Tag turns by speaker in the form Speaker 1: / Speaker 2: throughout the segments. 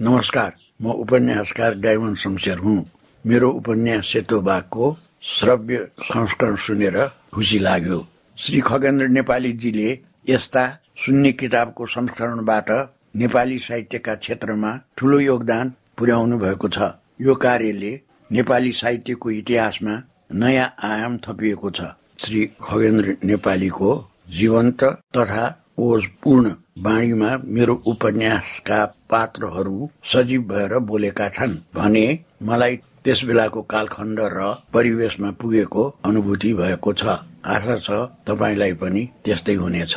Speaker 1: नमस्कार म उपन्यासकार डायमन शमशेर हुँ। मेरो उपन्यास सेतो बाघको श्रव्य संस्करण सुनेर खुसी लाग्यो। श्री खगेन्द्र नेपालीजीले यस्ता सुन्ने किताबको संस्करणबाट नेपाली साहित्यका क्षेत्रमा ठूलो योगदान पुर्याउनु भएको छ। यो कार्यले नेपाली साहित्यको इतिहासमा नयाँ आयाम थपिएको छ। श्री खगेन्द्र नेपालीको जीवन्त तथा ओजपूर्ण वाणीमा मेरो उपन्यासका पात्रहरू सजीव भएर बोलेका छन् भने मलाई त्यस बेलाको कालखण्ड र परिवेशमा पुगेको अनुभूति भएको छ। आशा छ तपाईँलाई पनि त्यस्तै हुनेछ।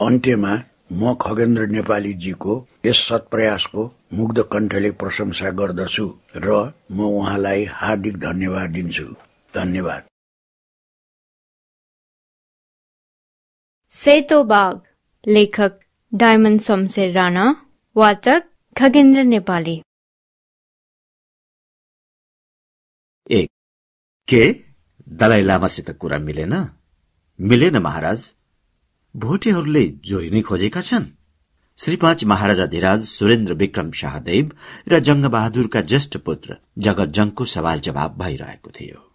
Speaker 1: अन्त्यमा म खगेन्द्र नेपालीजीको यस सत्प्रयासको मुग्ध कण्ठले प्रशंसा गर्दछु र म उहाँलाई हार्दिक धन्यवाद दिन्छु। धन्यवाद।
Speaker 2: सेतो बाग लेखक डायमन्ड शमशेर राणा। वाचक खगेन्द्र नेपाली।
Speaker 3: एक। के दलाई लामासित कुरा मिलेन? मिलेन महाराज। भोटेहरूले जोडिनै खोजेका छन्। श्री पाँच महाराजा धिराज सुरेन्द्र विक्रम शाहदेव र जंगबहादुरका ज्येष्ठ पुत्र जगतजङको सवाल जवाब भइरहेको थियो।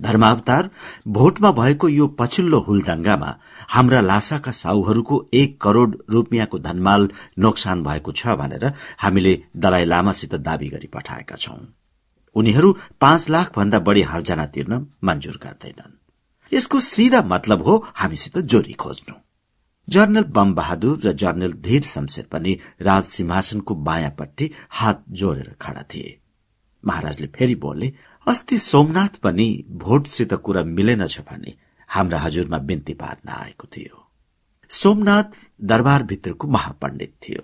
Speaker 3: धर्मावतार भोटमा भएको यो पछिल्लो हुलदंगामा हाम्रा लासाका साउहरूको एक करोड़ रूपियाँको धनमाल नोक्सान भएको छ भनेर हामीले दलाई लामासित दावी गरी पठाएका छौं। उनीहरू पाँच लाख भन्दा बढ़ी हर्जना तिर्न मंजूर गर्दैनन्। यसको सिधा मतलब हो हामीसित जोरी खोज्नु। जर्नल बम बहादुर र जर्नल धीर शमशेर पनि राज सिंहासनको बायाँपट्टि हात जोडेर खड़ा थिए। महाराजले फेरि बोले अस्ति सोमनाथ पनि भोटसित कुरा मिलेनछ भने हाम्रा हजुरमा बिन्ती पार्न आएको थियो। सोमनाथ दरबारभित्रको महापण्डित थियो।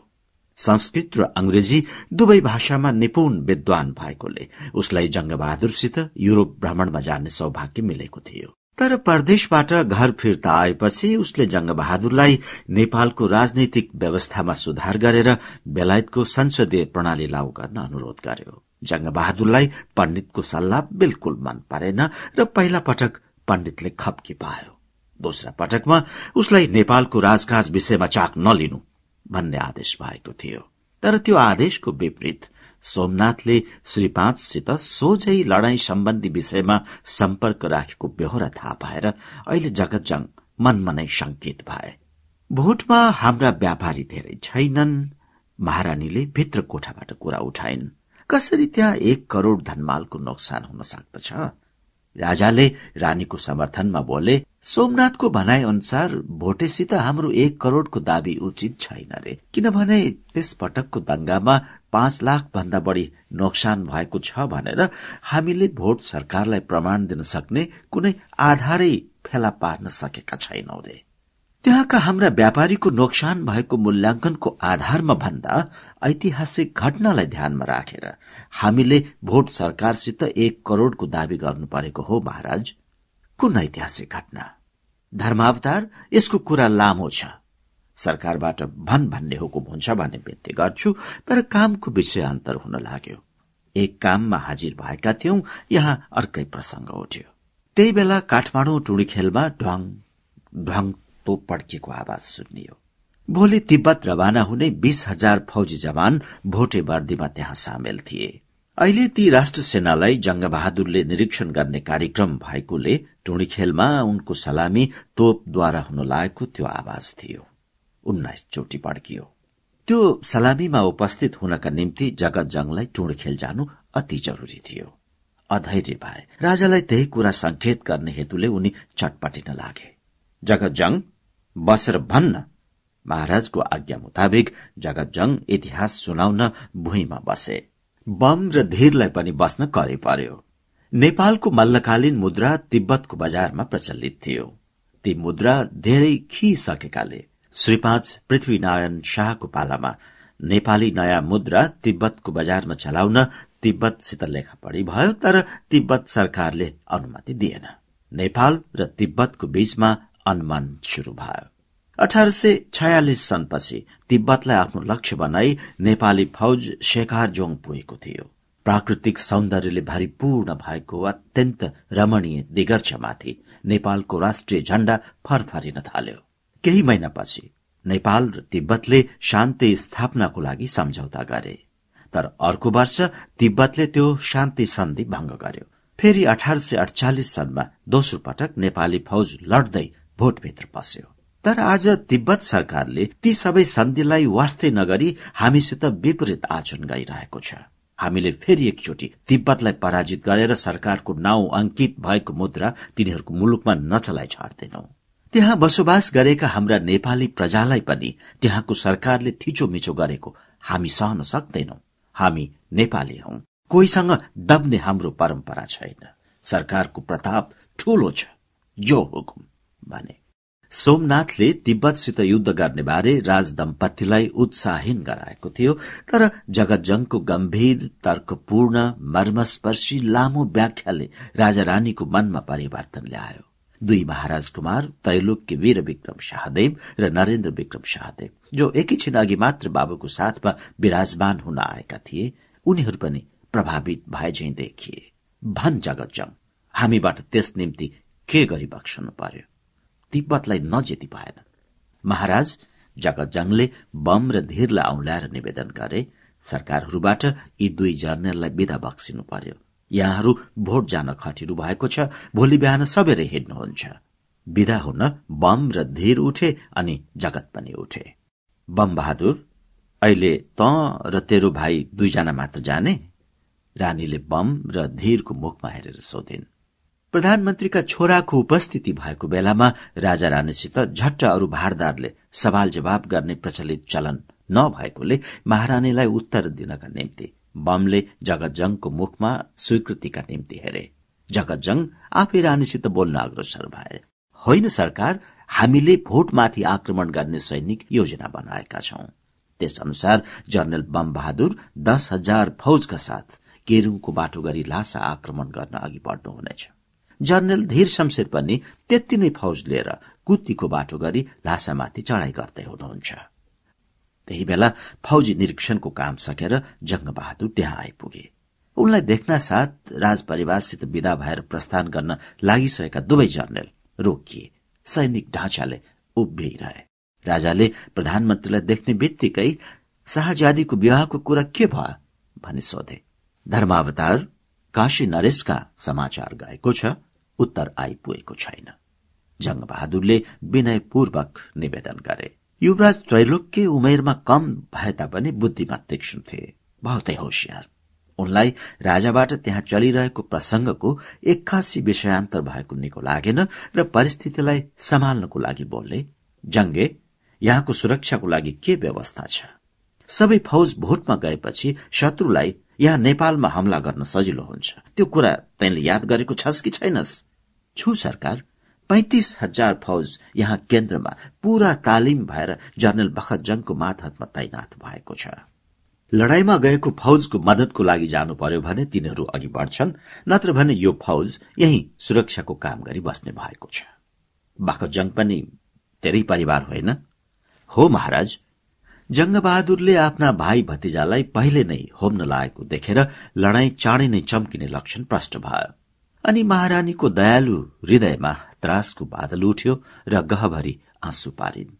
Speaker 3: संस्कृत र अंग्रेजी दुवै भाषामा निपुण विद्वान भएकोले उसलाई जंगबहादुरसित युरोप भ्रमणमा जाने सौभाग्य मिलेको थियो। तर परदेशबाट घर फिर्ता आएपछि उसले जंगबहादुरलाई नेपालको राजनैतिक व्यवस्थामा सुधार गरेर बेलायतको संसदीय प्रणाली लागू गर्न अनुरोध गर्यो। जंगबहादुरलाई पण्डितको सल्लाह बिल्कुल मन परेन र पहिला पटक पण्डितले खप्की पायो। दोस्रा पटकमा उसलाई नेपालको राजकाज विषयमा चाक नलिनु भन्ने आदेश भएको थियो। तर त्यो आदेशको विपरीत सोमनाथले श्री पाँचसित सोझै लडाई सम्बन्धी विषयमा सम्पर्क राखेको बेहोरा थाहा पाएर अहिले जगतजङ मनमा नै शंकित भए। भोटमा हाम्रा व्यापारी धेरै छैनन् महारानीले भित्र कोठाबाट कुरा उठाइन्। कसरी त्यहाँ एक करोड़ धनमालको नोक्सान हुन सक्दछ? राजाले रानीको समर्थनमा बोले सोमनाथको भनाइ अनुसार भोटेसित हाम्रो एक करोड़को दावी उचित छैन रे। किनभने त्यस पटकको दंगामा पाँच लाख भन्दा बढ़ी नोक्सान भएको छ भनेर हामीले भोट सरकारलाई प्रमाण दिन सक्ने कुनै आधारै फेला पार्न सकेका छैनौ रे। त्यहाँका हाम्रा व्यापारीको नोक्सान भएको मूल्याङ्कनको आधारमा भन्दा ऐतिहासिक घटनालाई ध्यानमा राखेर हामीले भोट सरकारसित एक करोड़को दावी गर्नु परेको हो महाराज। कुन ऐतिहासिक घटना? धर्मावतार यसको कुरा लामो छ। सरकारबाट भन भन्ने हुकुम हुन्छ भन्ने विन्ती गर्छु तर कामको विषय अन्तर हुन लाग्यो। एक काममा हाजिर भएका थियौं यहाँ अर्कै प्रसंग उठ्यो। त्यही बेला काठमाडौँ टुडी खेलमा ढङ ढङ तोप पड्किएको आवाज सुनियो भोलि तिब्बत रवाना हुने बीस हजार फौजी जवान भोटे वर्दीमा त्यहाँ सामेल थिए। अहिले ती राष्ट्र सेनालाई जंगबहादुरले निरीक्षण गर्ने कार्यक्रम भएकोले टुणी खेलमा उनको सलामी तोपद्वारा हुन लागेको त्यो आवाज थियो। उन्नाइस चोटि पड्कियो त्यो सलामीमा उपस्थित हुनका निम्ति जगत जंगलाई टुण खेल जानु अति जरूरी थियो। अधैर्य भए राजालाई त्यही कुरा संकेत गर्ने हेतुले उनी चटपटिन लागे। जगतजङ बसेर भन्न महाराजको आज्ञा मुताबिक जगतजङ इतिहास सुनाउन भुइँमा बसे। बम र धीरलाई पनि बस्न करे पर्यो। नेपालको मल्लकालीन मुद्रा तिब्बतको बजारमा प्रचलित थियो। ती मुद्रा धेरै खिसकेकाले श्री पाँच पृथ्वीनारायण शाहको पालामा नेपाली नयाँ मुद्रा तिब्बतको बजारमा चलाउन तिब्बतसित लेखापढी भयो तर तिब्बत सरकारले अनुमति दिएन। नेपाल र तिब्बतको बीचमा अनुमान शुरू भयो। अठार सय छयालिस सनपछि तिब्बतलाई आफ्नो लक्ष्य बनाई नेपाली फौज जोङ पुगेको थियो। प्राकृतिक सौन्दर्यले भरिपूर्ण भएको अत्यन्त रमणीय दिगर्छमाथि नेपालको राष्ट्रिय झण्डा फरफरिन थाल्यो। केही महिनापछि नेपाल र तिब्बतले शान्ति स्थापनाको लागि सम्झौता गरे। तर अर्को वर्ष तिब्बतले त्यो शान्ति सन्धि भंग गर्यो। फेरि अठार सय अडचालिस सनमा दोस्रो पटक नेपाली फौज लड्दै भोटभित्र पस्यो। तर आज तिब्बत सरकारले ती सबै सन्धिलाई वास्तै नगरी हामीसित विपरीत आचरण गरिरहेको छ। हामीले फेरि एकचोटि तिब्बतलाई पराजित गरेर सरकारको नाउँ अंकित भएको मुद्रा तिनीहरूको मुलुकमा नचलाई छाड्दैनौ। त्यहाँ बसोबास गरेका हाम्रा नेपाली प्रजालाई पनि त्यहाँको सरकारले थिचोमिचो गरेको हामी सहन सक्दैनौ। हामी नेपाली हौ। कोहीसँग दब्ने हाम्रो परम्परा छैन। सरकारको प्रताप ठूलो छ। जो हुकुम। भने। सोमनाथले तिब्बतसित युद्ध गर्ने बारे राजदम्पतिलाई उत्साहीन गराएको थियो तर जगतजङको गम्भीर तर्कपूर्ण मर्मस्पर्शी लामो व्याख्याले राजा रानीको मनमा परिवर्तन ल्यायो। दुई महाराज कुमार त्रैलोक्य वीर विक्रम शाहदेव र नरेन्द्र विक्रम शाहदेव जो एकैछिन अघि मात्र बाबुको साथमा विराजमान हुन आएका थिए उनीहरू पनि प्रभावित भए झै देखिए। भन जगतजङ हामीबाट त्यस निम्ति के गरी बक्सनु पर्यो? तिब्बतलाई नजेती भएन महाराज जगतजङले बम र धीरलाई औंल्याएर निवेदन गरे। सरकारहरूबाट यी दुई जर्नललाई विदा बक्सिनु पर्यो। यहाँहरू भोट जान खटिनु भएको छ। भोलि बिहान सबेरै हिँड्नुहुन्छ। विदा हुन बम र धीर उठे अनि जगत पनि उठे। बम बहादुर अहिले त र तेरो भाइ दुईजना मात्र जाने? रानीले बम र धीरको मुखमा हेरेर सोधिन्। प्रधानमन्त्रीका छोराको उपस्थिति भएको बेलामा राजा रानीसित झट्ट अरू भारदारले सवाल जवाब गर्ने प्रचलित चलन नभएकोले महारानीलाई उत्तर दिनका निम्ति बमले जगतजङको मुखमा स्वीकृतिका निम्ति हेरे। जगतजङ आफै रानीसित बोल्न अग्रसर भए। होइन सरकार हामीले भोटमाथि आक्रमण गर्ने सैनिक योजना बनाएका छौं। त्यस अनुसार जनरल बम बहादुर दस हजार फौजका साथ केरुङको बाटो गरी लासा आक्रमण गर्न अघि बढ्नुहुनेछ जनरल धीर शमशेर पनि त्यति नै फौज लिएर कुतीको बाटो गरी लासामाथि चढ़ाई गर्दै हुनुहुन्छ। त्यही बेला फौजी निरीक्षणको काम सकेर जंगबहादुर त्यहाँ आइपुगे। उनलाई देख्न साथ राजपरिवारसित विदा भएर प्रस्थान गर्न लागिसकेका दुवै जर्नेल रोकिए। सैनिक ढाँचाले उभिरहे। राजाले प्रधानमन्त्रीलाई देख्ने बित्तिकै शाहजादीको विवाहको कुरा के भयो? भनी सोधे। धर्मावतार काशी नरेशका समाचार गएको छ। उत्तर आइपुगेको छैन। जंगबहादुरले विनयपूर्वक निवेदन गरे युवराज त्रैलोक्य उमेरमा कम भए तापनि बुद्धिमा तीक्ष्ण थिए बहुतै होसियार। उनलाई राजाबाट त्यहाँ चलिरहेको प्रसंगको एक्कासी विषयान्तर भएको निको लागेन र परिस्थितिलाई सम्हाल्नको लागि बोले जंगे यहाँको सुरक्षाको लागि के व्यवस्था छ? सबै फौज भोटमा गएपछि शत्रुलाई यहाँ नेपालमा हमला गर्न सजिलो हुन्छ। त्यो कुरा तैँले याद गरेको छस् कि छैनस्? छु सरकार पैंतिस हजार फौज यहाँ केन्द्रमा पूरा तालिम भएर जनरल बखतजङको मातहतमा तैनाथ भएको छ। लडाईँमा गएको फौजको मदतको लागि जानु पर्यो भने तिनीहरू अघि बढ्छन् नत्र भने यो फौज यही सुरक्षाको काम गरी बस्ने भएको छ। बखतजङ पनि धेरै परिवार होइन। हो महाराज जंगबहादुरले आफ्ना भाइ भतिजालाई पहिले नै होम्न लागेको देखेर लडाईँ चाँडै नै चम्किने लक्षण प्रष्ट भयो। अनि महारानीको दयालु हृदयमा त्रासको बादल उठ्यो र गहभरि आँसु पारिन्।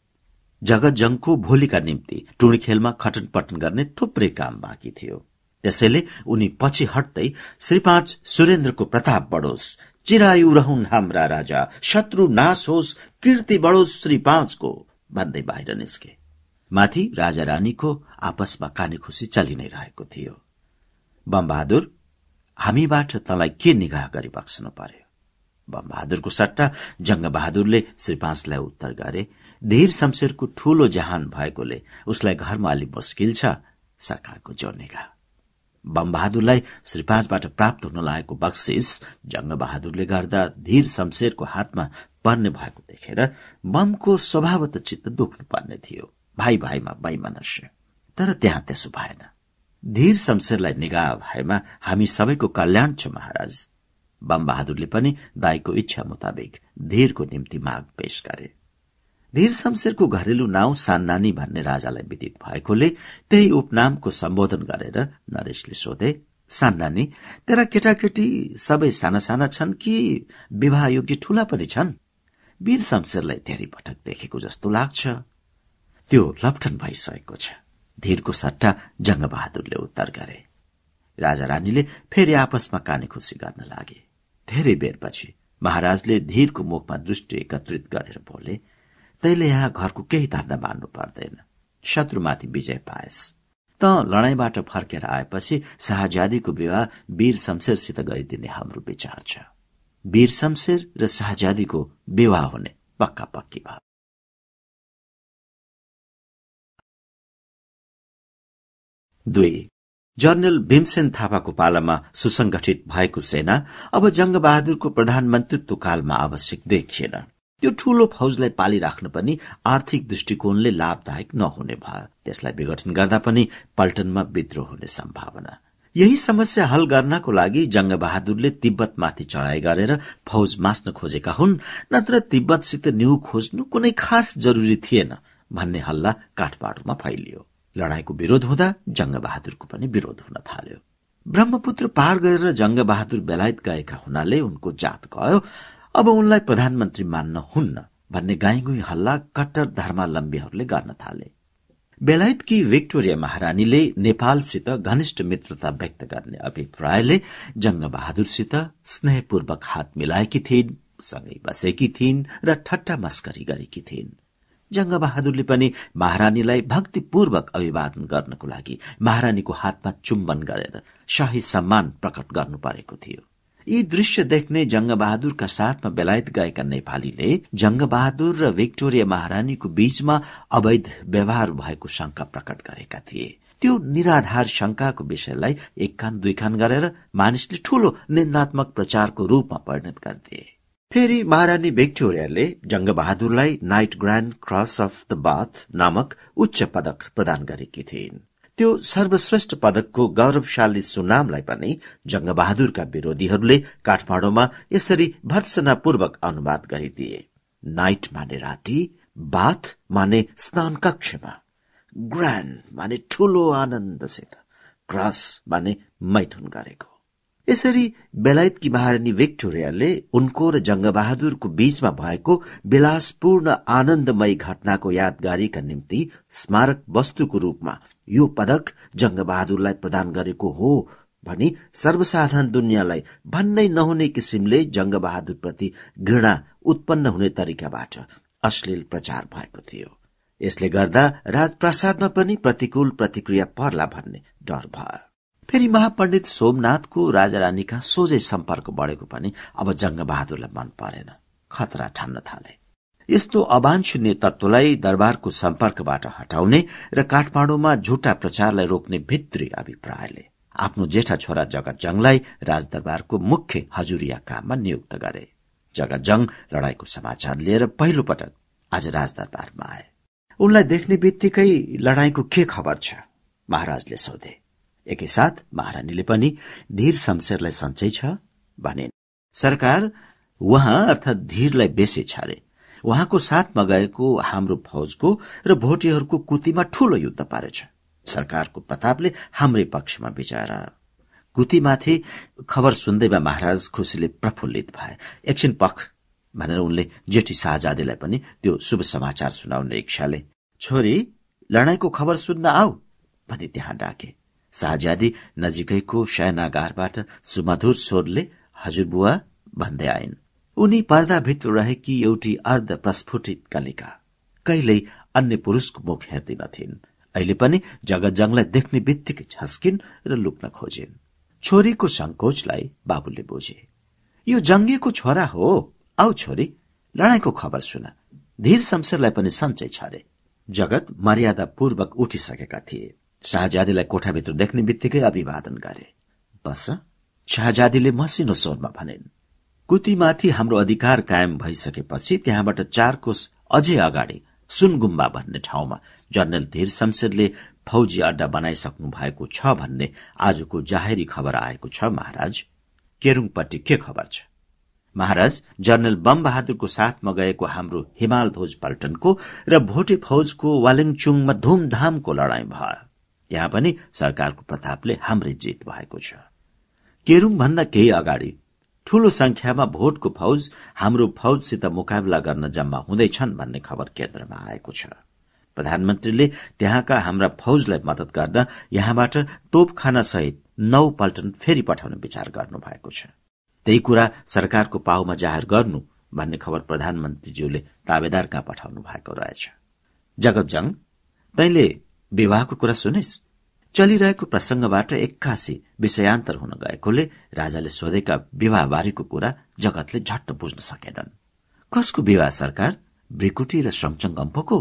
Speaker 3: जगतजङको भोलिका निम्ति टुणी खेलमा खटन पटन गर्ने थुप्रै काम बाँकी थियो। त्यसैले उनी पछि हट्दै श्री पाँच सुरेन्द्रको प्रताप बढोस् चिरायु रहन् हाम्रा राजा शत्रु नाश होस् कीर्ति बढोस् श्री पाँचको भन्दै बाहिर निस्के। माथि राजा रानीको आपसमा काने खुसी चलि नै रहेको थियो। बमबहादुर हामीबाट तँलाई के निगाह गरी बक्सनु पर्यो? बहादुरको सट्टा जंग बहादुरले श्री पाँचलाई उत्तर गरे धीर शमशेरको ठूलो जहान भएकोले उसलाई घरमा अलि मुस्किल छ सरकारको जो निगाह। बम बहादुरलाई श्री पाँचबाट प्राप्त हुन लागेको बक्सिस जंग बहादुरले गर्दा धीर शमशेरको हातमा पर्ने भएको देखेर बमको स्वभावत चित्त दुख्नु पर्ने थियो भाइ भाइमा वैमनस्य। तर त्यहाँ त्यसो भएन। धीर शमशेरलाई निगाह भएमा हामी सबैको कल्याण छ महाराज। बम बहादुरले पनि दाईको इच्छा मुताबिक धीरको निम्ति माग पेश गरे। धीर शमशेरको घरेलु नाउँ सान्नानी भन्ने राजालाई विदित भएकोले त्यही उपनामको सम्बोधन गरेर नरेशले सोधे सान्नानी तेरा केटाकेटी सबै साना साना छन् कि विवाह योग्य ठूला पनि छन्? वीर शमशेरलाई धेरै पटक देखेको जस्तो लाग्छ। त्यो लप्ठन भइसकेको छ। धीरको सट्टा जङ्गबहादुरले उत्तर गरे। राजा रानीले फेरि आपसमा काने खुसी गर्न लागे। धेरै बेरपछि महाराजले धीरको मुखमा दृष्टि एकत्रित गरेर बोले तैले यहाँ घरको केही धन्दा मान्नु पर्दैन। शत्रुमाथि विजय पाएस। त लडाईँबाट फर्केर आएपछि शाहजादीको विवाह वीर शमशेरसित गरिदिने हाम्रो विचार छ। वीर शमशेर र शाहजादीको विवाह हुने पक्का पक्की भयो दुई। जनरल भीमसेन थापाको पालामा सुसंगठित भएको सेना अब जंगबहादुरको प्रधानमन्त्रीत्व कालमा आवश्यक देखिएन। त्यो ठूलो फौजलाई पालिराख्न पनि आर्थिक दृष्टिकोणले लाभदायक नहुने भयो। त्यसलाई विघटन गर्दा पनि पल्टनमा विद्रोह हुने सम्भावना। यही समस्या हल गर्नको लागि जंगबहादुरले तिब्बतमाथि चढ़ाई गरेर फौज मास्न खोजेका हुन् नत्र तिब्बतसित न्यू खोज्नु कुनै खास जरूरी थिएन भन्ने हल्ला काठमाडौँमा फैलियो। लडाईँको विरोध हुँदा जङ्गबहादुरको पनि विरोध हुन थाल्यो। ब्रह्मपुत्र पार गरेर जङ्गबहादुर बेलायत गएका हुनाले उनको जात गयो। अब उनलाई प्रधानमन्त्री मान्न हुन्न भन्ने गाईगुई हल्ला कट्टर धर्मावलम्बीहरूले गर्न थाले। बेलायतकी विक्टोरिया महारानीले नेपालसित घनिष्ठ मित्रता व्यक्त गर्ने अभिप्रायले जङ्गबहादुरसित स्नेहपूर्वक हात मिलाएकी थिइन् सँगै बसेकी थिइन् र ठट्टा मस्करी गरेकी थिइन्। जङ्गबहादुरले पनि महारानीलाई भक्तिपूर्वक अभिवादन गर्नको लागि महारानीको हातमा चुम्बन गरेर शाही सम्मान प्रकट गर्नु परेको थियो। यी दृश्य देख्ने जङ्गबहादुरका साथमा बेलायत गएका नेपालीले जङ्गबहादुर र विक्टोरिया महारानीको बीचमा अवैध व्यवहार भएको शंका प्रकट गरेका थिए। त्यो निराधार शंकाको विषयलाई एक कान दुई कान गरेर मानिसले ठूलो निन्दात्मक प्रचारको रूपमा परिणत गरिदिए फेरि महारानी भिक्टोरियाले जङ्गबहादुरलाई knight grand cross of the Bath नामक उच्च पदक प्रदान गरेकी थिइन्। त्यो सर्वश्रेष्ठ पदकको गौरवशाली सुनामलाई पनि जङ्गबहादुरका विरोधीहरूले काठमाडौँमा यसरी भर्सनापूर्वक अनुवाद गरिदिए। नाइट माने राति बाथ माने स्नान कक्षमा। ग्रान्ड माने ठूलो आनन्दसित। क्रस माने मैथुन गरेको। यसरी बेलायतकी महारानी विक्टोरियाले उनको र जङ्गबहादुरको बीचमा भएको विलासपूर्ण आनन्दमय घटनाको यादगारीका निम्ति स्मारक वस्तुको रूपमा यो पदक जङ्गबहादुरलाई प्रदान गरेको हो भनी सर्वसाधारण दुनियाँलाई भन्नै नहुने किसिमले जङ्गबहादुरप्रति घृणा उत्पन्न हुने तरिकाबाट अश्लील प्रचार भएको थियो। यसले गर्दा राजप्रासादमा पनि प्रतिकूल प्रतिक्रिया पर्ला भन्ने डर भयो। फेरि महापण्डित सोमनाथको राजा रानीका सोझै सम्पर्क बढेको पनि अब जङ्गबहादुरलाई मन परेन। खतरा ठान्न थाले। यस्तो अवांछनीय तत्वलाई दरबारको सम्पर्कबाट हटाउने र काठमाडौँमा झुटा प्रचारलाई रोक्ने भित्री अभिप्रायले आफ्नो जेठा छोरा जगत जङलाई राजदरबारको मुख्य हजुरिया काममा नियुक्त गरे। जगत जङ लडाईँको समाचार लिएर पहिलो पटक आज राजदरबारमा आए। उनलाई देख्ने बित्तिकै लडाईँको के खबर छ? महाराजले सोधे। एकैसाथ महारानीले पनि धीर शमशेरलाई सन्चै छ भने सरकार उहाँ अर्थात धीरलाई बेसे छारे उहाँको साथमा गएको हाम्रो फौजको र भोटेहरूको कुतीमा ठूलो युद्ध पारेछ। सरकारको प्रतापले हाम्रै पक्षमा विचार। कुतीमाथि खबर सुन्दैमा महाराज खुसीले प्रफुल्लित भए। एकछिन पख भनेर उनले जेठी शाहजादीलाई पनि त्यो शुभ समाचार सुनाउने इच्छाले छोरी लडाईँको खबर सुन्न आऊ भनी त्यहाँ डाके। शाहज्यादी नजिकैको शयनागारबाट सुमधुर स्वरले हजुरबुवा भन्दै आइन्। उनी पर्दाभित्र रहेकी एउटी अर्ध प्रस्फुटित कलिका। कहिल्यै अन्य पुरूषको मुख हेर्दिनथिन् अहिले पनि जगतजङलाई देख्ने बित्तिकै झस्किन् र लुक्न खोजिन्। छोरीको संकोचलाई बाबुले बुझे। यो जङ्गीको छोरा हो। आऊ छोरी लडाईँको खबर सुन। धीर शमशेरलाई पनि सन्चै छरे जगत मर्यादापूर्वक उठिसकेका थिए। शाहजादीलाई कोठाभित्र देख्ने बित्तिकै अभिवादन गरे। बस शाहजादीले मसिनो स्वरमा भनिन् कुतीमाथि हाम्रो अधिकार कायम भइसकेपछि त्यहाँबाट चार कोष अझै अगाडि सुनगुम्बा भन्ने ठाउँमा जनरल धीर शमशेरले फौजी अड्डा बनाइसक्नु भएको छ भन्ने आजको जाहेरी खबर आएको छ महाराज। केरुङपट्टि के खबर छ? महाराज जनरल बम बहादुरको साथमा गएको हाम्रो हिमाल ध्वज पल्टनको र भोटे फौजको वालिङचुङमा धुमधामको लडाईँ भयो। यहाँ पनि सरकारको प्रतापले हाम्रै जित भएको छ। केरुङ भन्दा केही अगाडि ठूलो संख्यामा भोटको फौज हाम्रो फौजसित मुकाबला गर्न जम्मा हुँदैछन् भन्ने खबर केन्द्रमा आएको छ। प्रधानमन्त्रीले त्यहाँका हाम्रा फौजलाई मदत गर्न यहाँबाट तोपखाना सहित नौ पल्टन फेरि पठाउने विचार गर्नु भएको छ। त्यही कुरा सरकारको पाउमा जाहेर गर्नु भन्ने खबर प्रधानमन्त्रीज्यूले ताबेदार कहाँ पठाउनु भएको रहेछ? जगतजङ तैले विवाहको कुरा सुनिस्। चलिरहेको प्रसंगबाट एक्कासी विषयान्तर हुन गएकोले राजाले सोधेका विवाहबारेको कुरा जगतले झट्ट बुझ्न सकेनन्। कसको विवाह सरकार? ब्रिकुटी र समचङ्गम्पोको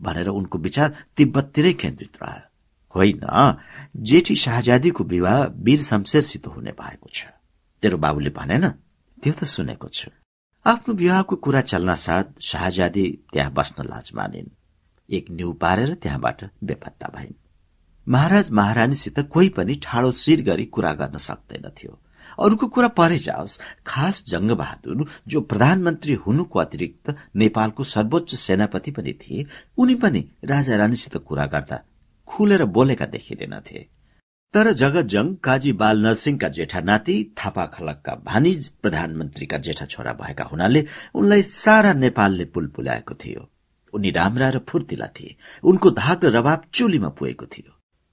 Speaker 3: भनेर उनको विचार तिब्बततिरै केन्द्रित रह्यो। होइन जेठी शाहजादीको विवाह वीर शमशेरसित हुने भएको छ। तेरो बाबुले भनेन? त्यो त सुनेको छु। आफ्नो विवाहको कुरा चल्न साथ शाहजादी त्यहाँ बस्न लाज मानिन्। एक न्यू पारेर त्यहाँबाट बेपत्ता भइन्। महाराज महारानीसित कोही पनि ठाडो शिर गरी कुरा गर्न सक्दैनथ्यो अरूको कुरा परे जाओस् खास जंगबहादुर जो प्रधानमन्त्री हुनुको अतिरिक्त नेपालको सर्वोच्च सेनापति पनि थिए उनी पनि राजा रानीसित कुरा गर्दा खुलेर बोलेका देखिँदैनथे तर जगतजङ काजी बाल नरसिंहका जेठा नाति थापा खलकका भानिज प्रधानमन्त्रीका जेठा छोरा भएका हुनाले उनलाई सारा नेपालले पुलपुल्याएको थियो। उनी राम्रा र फुर्तिला थिए। उनको धाक र रवाब चोलीमा पुगेको थियो।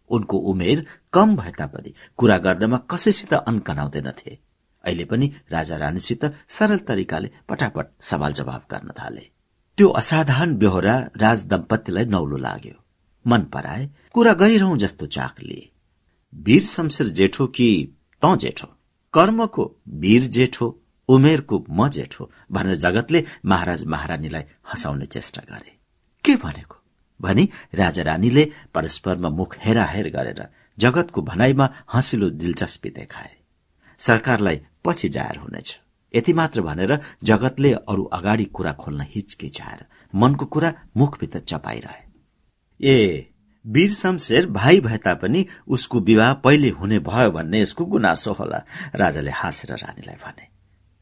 Speaker 3: उनको उमेर कम भए तापनि कुरा गर्नमा कसैसित अनकनाउँदैनथे अहिले पनि राजा रानीसित सरल तरिकाले पटापट सवाल जवाब गर्न थाले। त्यो असाधारण बेहोरा राज दम्पतिलाई नौलो लाग्यो। मन पराए कुरा गरिरहँ जस्तो चाख लिए वीर शमशेर जेठो कि त जेठो? कर्मको वीर जेठो? उमेरको म जेठो भनेर जगतले महाराज महारानीलाई हँसाउने चेष्टा गरे। के भनेको? भनी राजा रानीले परस्परमा मुख हेराहेर गरेर जगतको भनाइमा हँसिलो दिलचस्पी देखाए। सरकारलाई पछि जाहेर हुनेछ। यति मात्र भनेर जगतले अरू अगाडि कुरा खोल्न हिचकिचाएर मनको कुरा मुखभित्र चपाइरहे। ए वीर शमशेर भाइ भए तापनि उसको विवाह पहिले हुने भयो भन्ने यसको गुनासो होला राजाले हाँसेर रानीलाई भने।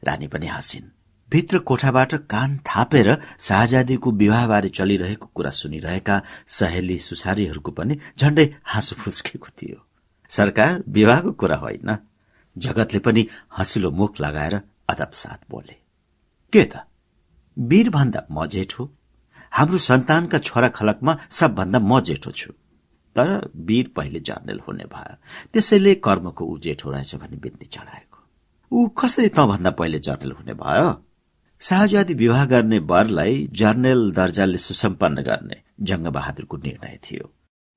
Speaker 3: रानी पनि हाँसिन्। भित्र कोठाबाट कान थापेर शाहजादीको विवाहबारे चलिरहेको कुरा सुनिरहेका सहेली सुसारीहरूको पनि झण्डै हाँसो फुस्केको थियो। सरकार विवाहको कुरा होइन। जगतले पनि हँसिलो मुख लगाएर अदब साथ बोले। के त? वीर भन्दा म जेठो? हाम्रो सन्तानका छोरा खलकमा सबभन्दा म जेठो छु। तर वीर पहिले जर्नेल हुने भयो त्यसैले कर्मको ऊ जेठो रहेछ भन्ने बिन्ती चढाएको। ऊ कसरी त भन्दा पहिले जर्नेल हुने भयो? शाहजादी विवाह गर्ने वरलाई जर्नेल दर्जाले सुसम्पन्न गर्ने जङ्गबहादुरको निर्णय थियो।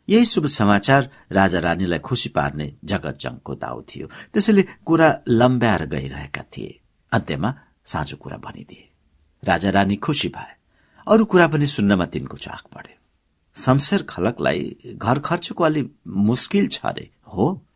Speaker 3: यही शुभ समाचार राजा रानीलाई खुसी पार्ने जगत जङको दाउ थियो। त्यसैले कुरा लम्ब्याएर गइरहेका थिए। अन्त्यमा साँझो कुरा भनिदिए। राजा रानी खुसी भए। अरू कुरा पनि सुन्नमा तिनको चाख बढ्यो शमशेर खलकलाई घर खर्चको अलि मुस्किल छ अरे हो?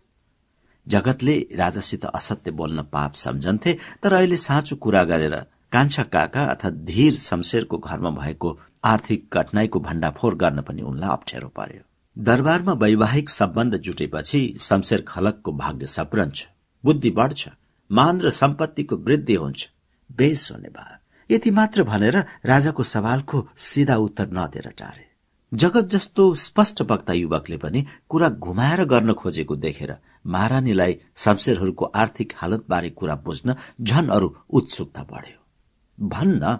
Speaker 3: जगतले राजासित असत्य बोल्न पाप सम्झन्थे तर अहिले साँचो कुरा गरेर कान्छा काका अर्थात धीर शमशेरको घरमा भएको आर्थिक कठिनाईको भण्डाफोर गर्न पनि उनलाई अप्ठ्यारो पर्यो। दरबारमा वैवाहिक सम्बन्ध जुटेपछि शमशेर खलकको भाग्य सप्रन्छ बुद्धि बढ्छ मान र सम्पत्तिको वृद्धि हुन्छ बेस हुने भयो यति मात्र भनेर राजाको सवालको सिधा उत्तर नदिएर टारे। जगत जस्तो स्पष्ट वक्ता युवकले पनि कुरा घुमाएर गर्न खोजेको देखेर महारानीलाई शमशेरहरूको आर्थिक हालतबारे कुरा बुझ्न झन अरू उत्सुकता बढ्यो। भन्न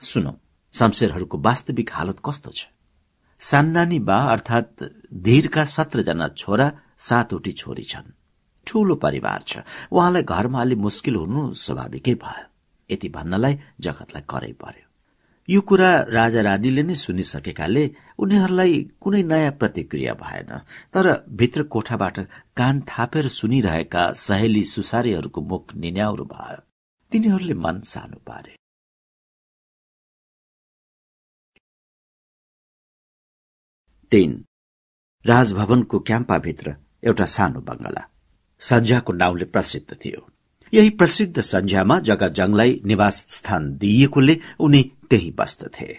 Speaker 3: सुनौ शमशेरहरूको वास्तविक हालत कस्तो छ? सान्नानी बा अर्थात धीरका सत्रजना छोरा सातवटी छोरी छन्। ठूलो परिवार छ। उहाँलाई घरमा अलि मुस्किल हुनु स्वाभाविकै भयो। यति भन्नलाई जगतलाई करै पर्यो। यो कुरा राजा रानीले नै सुनिसकेकाले उनीहरूलाई कुनै नयाँ प्रतिक्रिया भएन। तर भित्र कोठाबाट कान थापेर सुनिरहेका सहेली सुसारीहरूको मुख निन्याउरो भयो। तिनीहरूले मन सानो पारे। तीन। राजभवनको क्याम्पाभित्र एउटा सानो बंगला। सन्जाको नाउँले प्रसिद्ध थियो। यही प्रसिद्ध सन्झ्यामा जगजङलाई निवास स्थान दिइएकोले उनी त्यही बस्दथे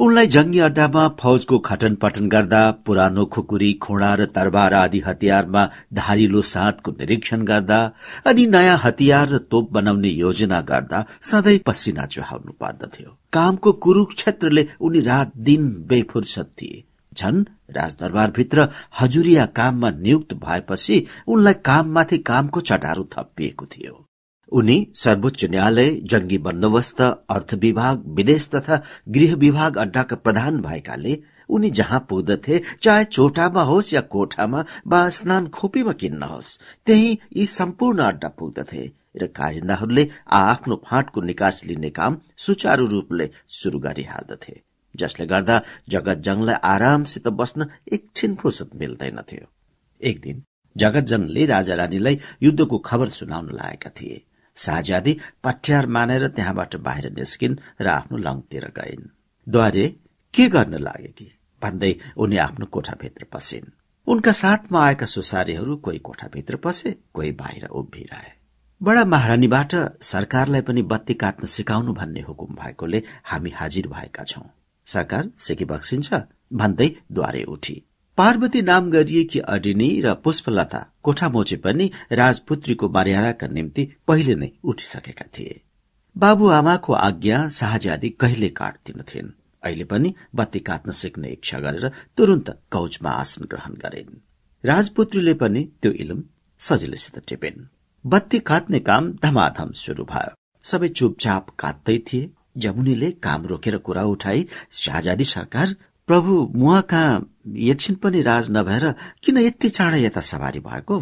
Speaker 3: उनलाई जंगी अड्डामा फौजको खटन पटन गर्दा पुरानो खुकुरी खोडा र तरबार आदि हतियारमा धारिलो साँधको निरीक्षण गर्दा अनि नयाँ हतियार र तोप बनाउने योजना गर्दा सधैँ पसिना चुहाउनु पर्दथ्यो। कामको कुरूक्षेत्रले उनी रात दिन बेफुर्सद थिए। झन राजदरबारभित्र हजुरिया काममा नियुक्त भएपछि उनलाई काममाथि कामको चटारो थपिएको थियो। उनी सर्वोच्च न्यायालय जंगी बन्दोबस्त अर्थ विभाग विदेश तथा गृह विभाग अड्डाका प्रधान भएकाले उनी जहाँ पुग्दथे चाहे चोटामा होस् या कोठामा वा स्नान खोपीमा किन्न होस् त्यही यी सम्पूर्ण अड्डा पुग्दथे र कारिन्दाहरूले आफ्नो फाँटको निकास लिने काम सुचारू रूपले शुरू गरिहाल्दथे जसले गर्दा जगत जङलाई आरामसित बस्न एकछिन फुर्सद मिल्दैनथ्यो एक दिन जगत जङले राजा रानीलाई युद्धको खबर सुनाउन लागेका थिए। शाहजादी पठ्यार मानेर त्यहाँबाट बाहिर निस्किन् र आफ्नो लङतिर गइन्। द्वारे के गर्न लागे कि? भन्दै उनी आफ्नो कोठाभित्र पसिन्। उनका साथमा आएका सुसारीहरू कोही कोठाभित्र पसे कोही बाहिर उभिरहे। बडा महारानीबाट सरकारलाई पनि बत्ती काट्न सिकाउनु भन्ने हुकुम भएकोले हामी हाजिर भएका छौं। सरकार सिकी बक्सिन्छ भन्दै द्वारे उठी। पार्वती नाम गरिएकी अडिनी र पुष्पलता कोठा मोचे पनि राजपुत्रीको मर्यादाका निम्ति पहिले नै उठिसकेका थिए। बाबुआमाको आज्ञा शाहजादी कहिले काट्दिनथिन् अहिले पनि बत्ती काट्न सिक्ने इच्छा गरेर तुरन्त कौचमा आसन ग्रहण गरिन्। राजपुत्रीले पनि त्यो इलम सजिलैसित टिपिन्। बत्ती काट्ने काम धमाधम शुरू भयो। सबै चुपचाप काट्दै थिए। जमुनीले काम रोकेर कुरा उठाई। शाहजादी सरकार प्रभु मुहा कहाँ एकछिन पनि राज नभएर किन यति चाँडै यता सवारी भएको?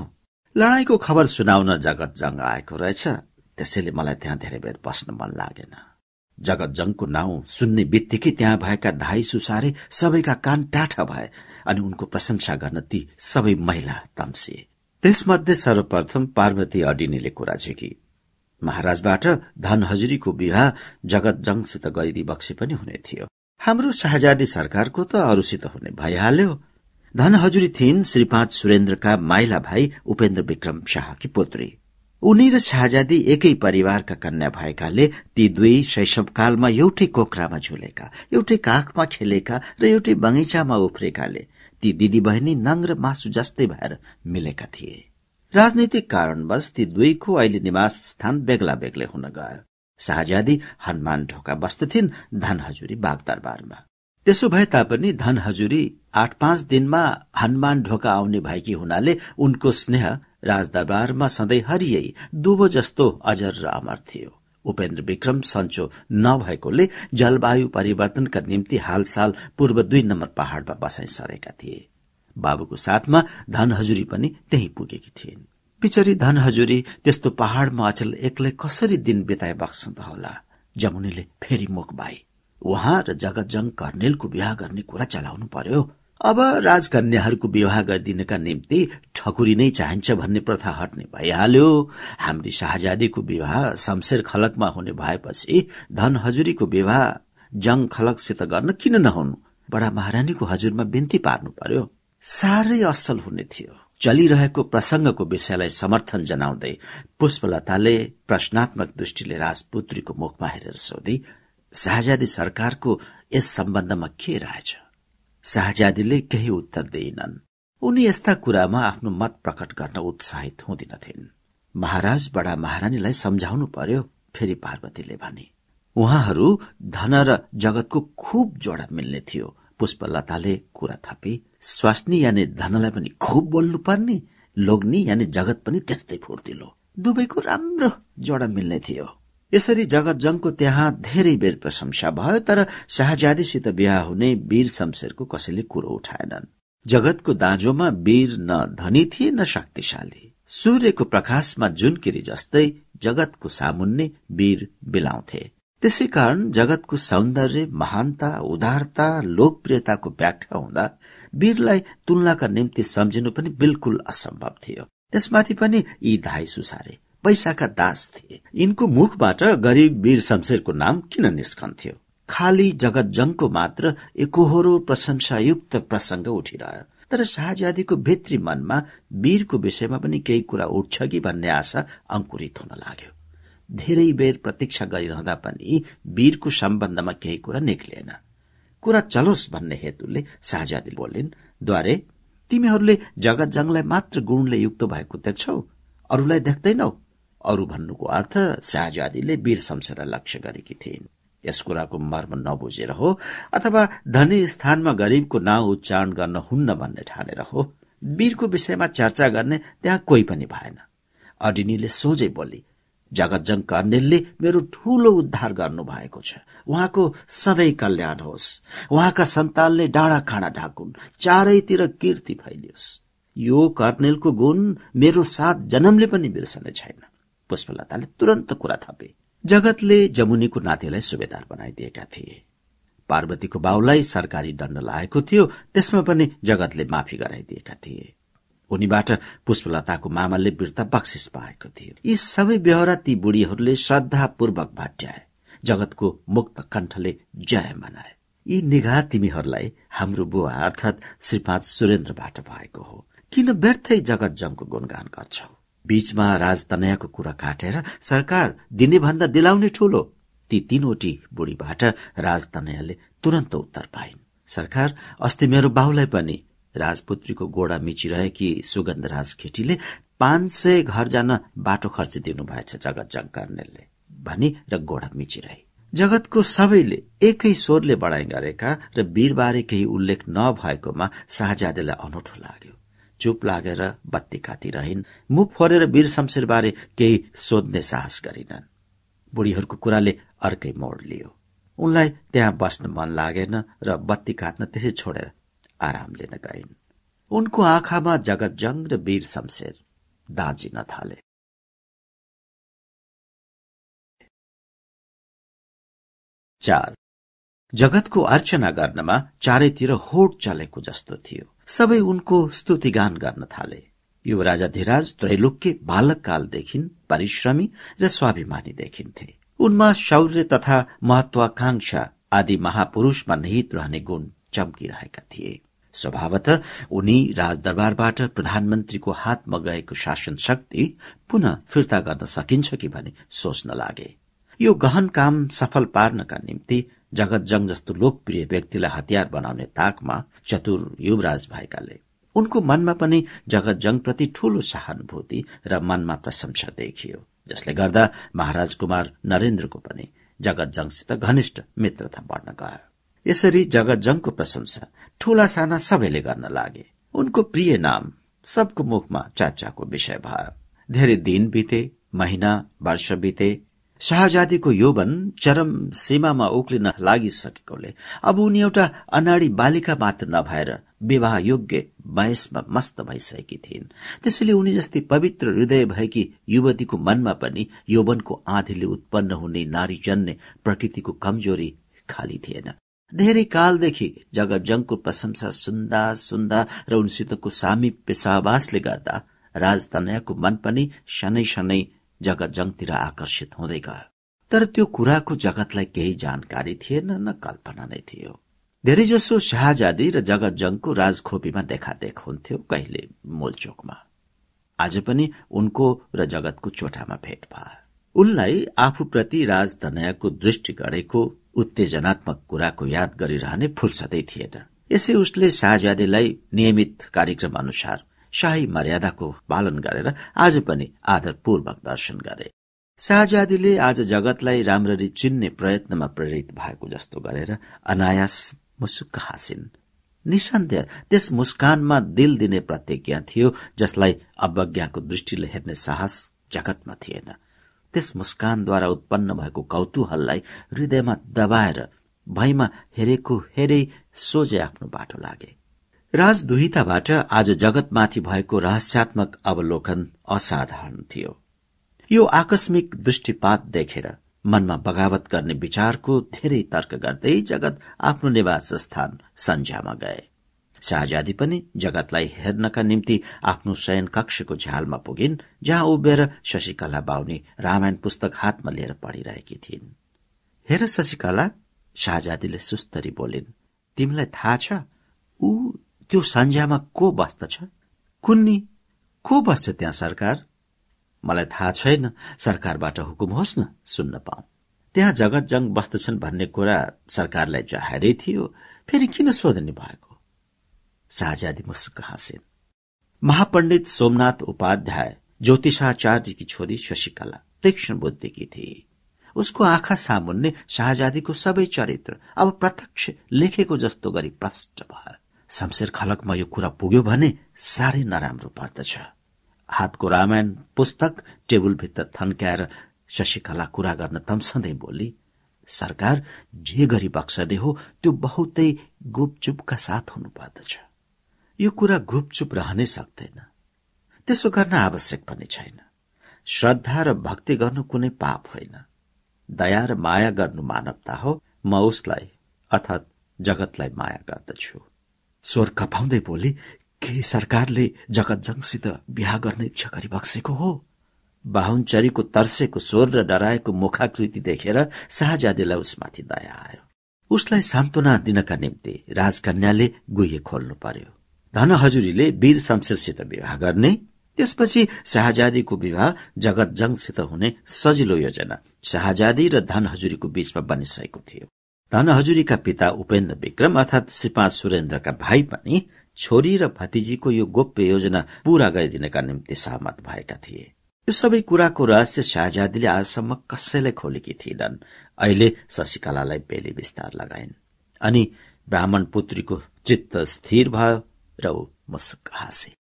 Speaker 3: लडाईँको खबर सुनाउन जगत जङ आएको रहेछ। त्यसैले मलाई त्यहाँ धेरै बेर बस्न मन लागेन। जगत जङको नाउँ सुन्ने बित्तिकै त्यहाँ भएका धाई सुसारे सबैका कान टाठा भए अनि उनको प्रशंसा गर्न ती सबै महिला तम्सिए त्यसमध्ये सर्वप्रथम पार्वती अडिनीले कुरा झिकी। महाराजबाट धन हजुरीको विवाह जगत जङसित गरिदी बक्सी पनि हुने थियो। हाम्रो शाहजादी सरकारको त अरूसित हुने भइहाल्यो। धन हजुरी थिइन् श्री पाँच सुरेन्द्रका माइला भाइ उपेन्द्र विक्रम शाहकी पुत्री। उनी र शाहजादी एकै परिवारका कन्या भएकाले ती दुई शैशवकालमा एउटै कोखरामा झुलेका एउटै काखमा खेलेका र एउटै बगैँचामा उफ्रेकाले ती दिदी बहिनी नङ र मासु जस्तै भएर मिलेका थिए। राजनैतिक कारणवश ती दुईको अहिले निवास स्थान बेग्ला बेग्लै हुन गयो। शाहजादी हनुमान ढोका बस्दथिन् धन हजुरी बागदरबारमा। त्यसो भए तापनि धन हजुरी आठ पाँच दिनमा हनुमान ढोका आउने भएकी हुनाले उनको स्नेह राजदरबारमा सधैँ हरियै दुबो जस्तो अजर र अमर थियो। उपेन्द्र विक्रम सन्चो नभएकोले जलवायु परिवर्तनका निम्ति हालसाल पूर्व दुई नम्बर पहाड़मा बसाइ सरेका थिए। बाबुको साथमा धन हजुरी पनि त्यही पुगेकी थिइन्। पिचरी धन हजुरी त्यस्तो पहाड़मा अचल एक्लै कसरी दिन बिताए त होला? जमुनीले फेरि मुख बाई। उहाँ र जगतजङ कर्णेलको विवाह गर्ने कुरा चलाउनु पर्यो। अब राजकन्याहरूको विवाह गरिदिनका निम्ति ठकुरी नै चाहिन्छ भन्ने प्रथा हट्ने भइहाल्यो। हाम्री शाहजादीको विवाह शमशेर खलकमा हुने भएपछि धन हजुरीको विवाह जङ खलकसित गर्न किन नहुनु? बडा महारानीको हजुरमा बिन्ती पार्नु पर्यो। साह्रै असल हुने थियो। चलिरहेको प्रसंगको विषयलाई समर्थन जनाउँदै पुष्पलताले प्रश्नात्मक दृष्टिले राजपुत्रीको मुखमा हेरेर सोधी शाहजादी सरकारको यस सम्बन्धमा के रहेछ शाहजादीले केही उत्तर दिइनन्। उनी यस्ता कुरामा आफ्नो मत प्रकट गर्न उत्साहित हुँदिनथिन्। महाराज बडा महारानीलाई सम्झाउनु पर्यो फेरि पार्वतीले भने। उहाँहरू धन र जगतको खुब जोडा मिल्ने थियो। पुष्पलताले कुरा थपी स्वास्नी यानि धनलाई पनि खुब बोल्नु पर्ने लोग्नी यानि जगत पनि त्यस्तै फुर्तिलो। दुवैको राम्रो जोडा मिल्ने थियो। यसरी जगत जङको त्यहाँ धेरै बेर प्रशंसा भयो तर शाहजादीसित बिहा हुने वीर शमशेरको कसैले कुरो उठाएनन्। जगतको दाँजोमा वीर न धनी थिए न शक्तिशाली। सूर्यको प्रकाशमा जुनकिरी जस्तै जगतको सामुन्ने वीर बिलाउँथे। त्यसै कारण जगतको सौन्दर्य महानता उदारता लोकप्रियताको व्याख्या हुँदा वीरलाई तुलनाका निम्ति सम्झिनु पनि बिल्कुल असम्भव थियो। त्यसमाथि पनि यी धाई सुसारे पैसाका दास थिए। यिनको मुखबाट गरीब वीर शमशेरको नाम किन निस्कन्थ्यो? खाली जगत जङको मात्र एकहोरो प्रशंसायुक्त प्रसंग उठिरह्यो। तर शाहजादीको भित्री मनमा वीरको विषयमा पनि केही कुरा उठ्छ कि भन्ने आशा अंकुरित हुन लाग्यो। धेरै बेर प्रतीक्षा गरिरहँदा पनि वीरको सम्बन्धमा केही कुरा निक्लिएन कुरा चलोस् भन्ने हेतुले शाहजादी बोलिन्। द्वारे तिमीहरूले जगत जङलाई मात्र गुणले युक्त भएको देख्छौ अरूलाई देख्दैनौ। अरू भन्नुको अर्थ शाहजादीले वीर शमशेरलाई लक्ष्य गरेकी थिइन्। यस कुराको मर्म नबुझेर हो अथवा धनी स्थानमा गरीबको नाउँ उच्चारण गर्न हुन्न भन्ने ठानेर हो। वीरको विषयमा चर्चा गर्ने त्यहाँ कोही पनि भएन। अडिनीले सोझै बोली जगतजङ कर्णेलले मेरो ठूलो उद्धार गर्नु भएको छ। उहाँको सधैँ कल्याण होस्। उहाँका सन्तानले डाँडा खाँडा ढाकुन्। चारैतिर कीर्ति फैलियोस्। यो कर्णेलको गुण मेरो साथ जन्मले पनि बिर्सने छैन। पुष्पलताले तुरन्त कुरा थपे। जगतले जमुनीको नातिलाई सुबेदार बनाइदिएका थिए। पार्वतीको बाउलाई सरकारी दण्ड लागेको थियो। त्यसमा पनि जगतले माफी गराइदिएका थिए। उनीबाट पुष्पलताको मामाले वीरता बक्सिस पाएको थियो। यी सबै व्यवहार ती बुढीहरूले श्रद्धापूर्वक भाट्याए जगतको मुक्त कण्ठले जय मनाए। यी निगाह तिमीहरूलाई हाम्रो बुवा अर्थात श्रीपाद सुरेन्द्रबाट भएको हो। किन व्यर्थै जगत जङको गुणगान गर्छौ? बीचमा राजतनयाको कुरा काटेर सरकार दिने भन्दा दिलाउने ठूलो। ती तीनवटी बुढीबाट राजतनयाले तुरन्त उत्तर पाइन्। सरकार अस्ति मेरो बाहुलाई पनि राजपुत्रीको गोडा मिचिरहेकी सुगन्धराज खेटीले पाँच सय घर जान बाटो खर्च दिनुभएछ जगत जङ्कर्नेलले भनी र गोडा मिचिरहे। जगतको सबैले एकै स्वरले बढाइ गरेका र वीरबारे केही उल्लेख नभएकोमा शाहजादेलाई अनौठो लाग्यो। चुप लागेर बत्ती कातिरहन् मुख फोरेर वीर शमशेरबारे केही सोध्ने साहस गरिनन्। बुढीहरूको कुराले अर्कै मोड लियो। उनलाई त्यहाँ बस्न मन लागेन र बत्ती काट्न त्यसै छोडेर आराम लिन उनको आँखामा जगतजङ र वीर शमशेर दाँजिन थाले चार। जगतको अर्चना गर्नमा चारैतिर होड चलेको जस्तो थियो। सबै उनको स्तुतिगान गर्न थाले। यो राजाधिराज त्रैलोक्य बालककालदेखि परिश्रमी र स्वाभिमानी देखिन्थे। उनमा शौर्य तथा महत्वाकांक्षा आदि महापुरूषमा निहित रहने गुण चम्किरहेका थिए। स्वभावत उनी राजदरबारबाट प्रधानमन्त्रीको हातमा गएको शासन शक्ति पुनः फिर्ता गर्न सकिन्छ कि भनी सोच्न लागे। यो गहन काम सफल पार्नका निम्ति जगतजङ जस्तो लोकप्रिय व्यक्तिलाई हतियार बनाउने ताकमा चतुर युवराज भएकाले। उनको मनमा पनि जगतजङप्रति ठूलो सहानुभूति र मनमा प्रशंसा देखियो। जसले गर्दा महाराज कुमार नरेन्द्रको पनि जगतजङसित घनिष्ठ मित्रता बढ्न गयो। यसरी जगतजङको प्रशंसा ठूला साना सबैले गर्न लागे। उनको प्रिय नाम सबको मुखमा चाचाको विषय भयो। धेरै दिन बिते महिना वर्ष बिते। शाहजादीको यौवन चरम सीमामा उक्लिन लागिसकेकोले अब उनी एउटा अनाडी बालिका मात्र नभएर विवाह योग्य वयसमा मस्त भइसकेकी थिइन्। त्यसैले उनी जस्तै पवित्र हृदय भएकी युवतीको मनमा पनि यौवनको आँधीले उत्पन्न हुने नारी प्रकृतिको कमजोरी खाली थिएन। धेरै कालदेखि जगतजङको प्रशंसा सुन्दा सुन्दा र उनसितको सामी पेसावासले गर्दा राजतनयाको मन पनि शनै शनै जगतजङतिर आकर्षित हुँदै गयो। तर त्यो कुराको जगतलाई केही जानकारी थिएन न कल्पना नै थियो। धेरैजसो शाहजादी र जगतजङको राजखोपीमा देखादेख हुन्थ्यो कहिले मोलचोकमा। आज पनि उनको र जगतको चोटामा भेट भयो उनलाई आफूप्रति राजतनयाको दृष्टि गढेको उत्तेजनात्मक कुराको याद गरिरहने फुर्सदै थिएन यसै उसले शाहजादीलाई नियमित कार्यक्रम अनुसार शाही मर्यादाको पालन गरेर आज पनि आदरपूर्वक दर्शन गरे। शाहजादीले आज जगतलाई राम्ररी चिन्ने प्रयत्नमा प्रेरित भएको जस्तो गरेर अनायास मुसुक्क हाँसिन्। निसन्देह त्यस मुस्कानमा दिल दिने प्रतिज्ञा थियो जसलाई अवज्ञाको दृष्टिले हेर्ने साहस जगतमा थिएन। त्यस मुस्कानद्वारा उत्पन्न भएको कौतूहललाई हृदयमा दबाएर भैमा हेरेको हेरै सोझे आफ्नो बाटो लागे। राजदुहिताबाट आज जगतमाथि भएको रहस्यात्मक अवलोकन असाधारण थियो। यो आकस्मिक दृष्टिपात देखेर मनमा बगावत गर्ने विचारको धेरै तर्क गर्दै जगत आफ्नो निवास स्थान सन्झ्यामा गए। शाहजादी पनि जगतलाई हेर्नका निम्ति आफ्नो शयन कक्षको झ्यालमा पुगिन् जहाँ उभिएर शशिकला बाहुनी रामायण पुस्तक हातमा लिएर पढिरहेकी थिइन्। हेर शशिकला शाहजादीले सुस्तरी बोलिन् तिमीलाई थाहा छ ऊ त्यो सन्ज्यामा को बस्दछ? कुन्नी को बस्छ त्यहाँ सरकार? मलाई थाहा छैन सरकारबाट हुकुम होस् न सुन्न पाऊ। त्यहाँ जगत जङ बस्दछन् भन्ने कुरा सरकारलाई जाहेरै थियो फेरि किन सोध्ने भएको? शाहजादी मुस्क हाँसिन् महापण्डित सोमनाथ उपाध्याय ज्योतिषाचार्य की छोरी शशिकला तीक्ष्ण बुद्धिकी थी। उसको आँखा सामुन्ने शाहजादीको सबै चरित्र, अब प्रत्यक्ष लेखेको जस्तो गरी प्रष्ट भयो। शमशेर खलकमा यो कुरा पुग्यो भने साह्रै नराम्रो पर्दछ। हातको रामायण पुस्तक टेबुलभित्र थन्क्याएर शशिकला कुरा गर्न तम्सँदै बोली, सरकार, जे गरी बक्सने हो, त्यो बहुतै गुपचुपका साथ हुनुपर्दछ। यो कुरा गुपचुप रहनै सक्दैन। त्यसो गर्न आवश्यक पनि छैन। श्रद्धा र भक्ति गर्नु कुनै पाप होइन। दया र माया गर्नु मानवता हो। म उसलाई अर्थात जगतलाई माया गर्दछु। स्वर कपाउँदै बोली के सरकारले जगतजङसित बिहा गर्ने इच्छा गरिबक्सेको हो? बाहुनचरीको तर्सेको स्वर र डराएको मुखाकृति देखेर शाहजादीलाई उसमाथि दया आयो। उसलाई सान्त्वना दिनका निम्ति राजकन्याले गुहे खोल्नु पर्यो। धन हजुरीले वीर शमशेरसित विवाह गर्ने त्यसपछि शाहजादीको विवाह जगतजङसित हुने सजिलो योजना शाहजादी र धन हजुरीको बीचमा बनिसकेको थियो। धन हजुरीका पिता उपेन्द्र विक्रम अर्थात श्रीपाँच सुरेन्द्रका भाइ पनि छोरी र भतिजीको यो गोप्य योजना पूरा गरिदिनका निम्ति सहमत भएका थिए। यो सबै कुराको रहस्य शाहजादीले आजसम्म कसैलाई खोलेकी थिएनन्। अहिले शशिकलालाई बेली विस्तार लगाइन्। अनि ब्राह्मण पुत्रीको चित्त स्थिर भयो। र ऊ मुसुक हाँसे।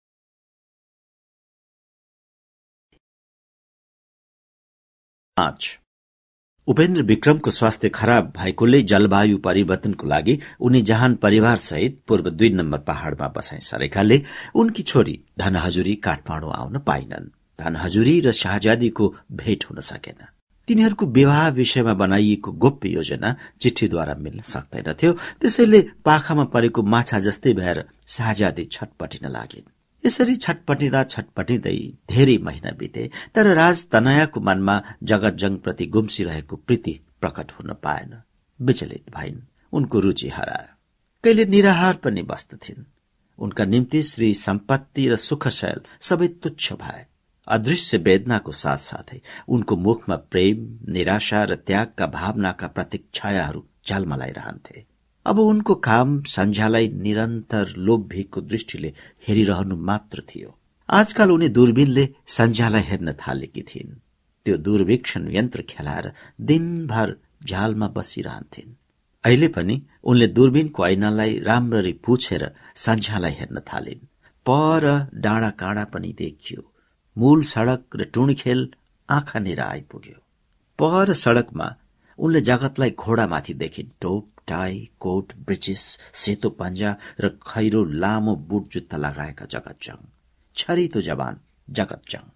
Speaker 3: उपेन्द्र विक्रमको स्वास्थ्य खराब भएकोले जलवायु परिवर्तनको लागि उनी जहान परिवार सहित पूर्व दुई नम्बर पहाड़मा बसाइ सरेकाले उनकी छोरी धनहजुरी काठमाडौँ आउन पाइनन्। धन हजुरी र शाहजादीको भेट हुन सकेन। तिनीहरूको विवाह विषयमा बनाइएको गोप्य योजना चिठीद्वारा मिल्न सक्दैनथ्यो त्यसैले पाखामा परेको माछा जस्तै भएर शाहजादी छटपटिन लागिन्। यसरी छटपटिँदा छटपटिँदै धेरै महिना बिते तर राज तनयाको मनमा जगतजङप्रति गुम्सिरहेको प्रीति प्रकट हुन पाएन। विचलित भइन्। उनको रुचि हरायो। कहिले निराहार पनि बस्दथिन्। उनका निम्ति श्री सम्पत्ति र सुखशैल सबै तुच्छ भए। अदृश्य वेदनाको साथसाथै उनको मुखमा प्रेम निराशा र त्यागका भावनाका प्रतीक छायाहरू झलमलाइरहन्थे अब उनको काम सन्झ्यालाई निरन्तर लोभ्यको दृष्टिले हेरिरहनु मात्र थियो। आजकल उनी दूरबीनले सन्झ्यालाई हेर्न थालेकी थिइन्। त्यो दूरवीक्षण यन्त्र खेलाएर दिनभर झ्यालमा बसिरहन्थिन्। अहिले पनि उनले दूरबीनको ऐनालाई राम्ररी पुछेर सन्झ्यालाई हेर्न थालिन्। पर डाँडा काँडा पनि देखियो। मूल सड़क र टुणखेल आँखा नेर आइपुग्यो। पर सड़कमा उनले जगतलाई घोडामाथि देखिन् टोप टाई कोट ब्रिटिस सेतो पन्जा र खैरो लामो बुट जुत्ता लगाएका जगतजङ छरितो जवान जगतजङ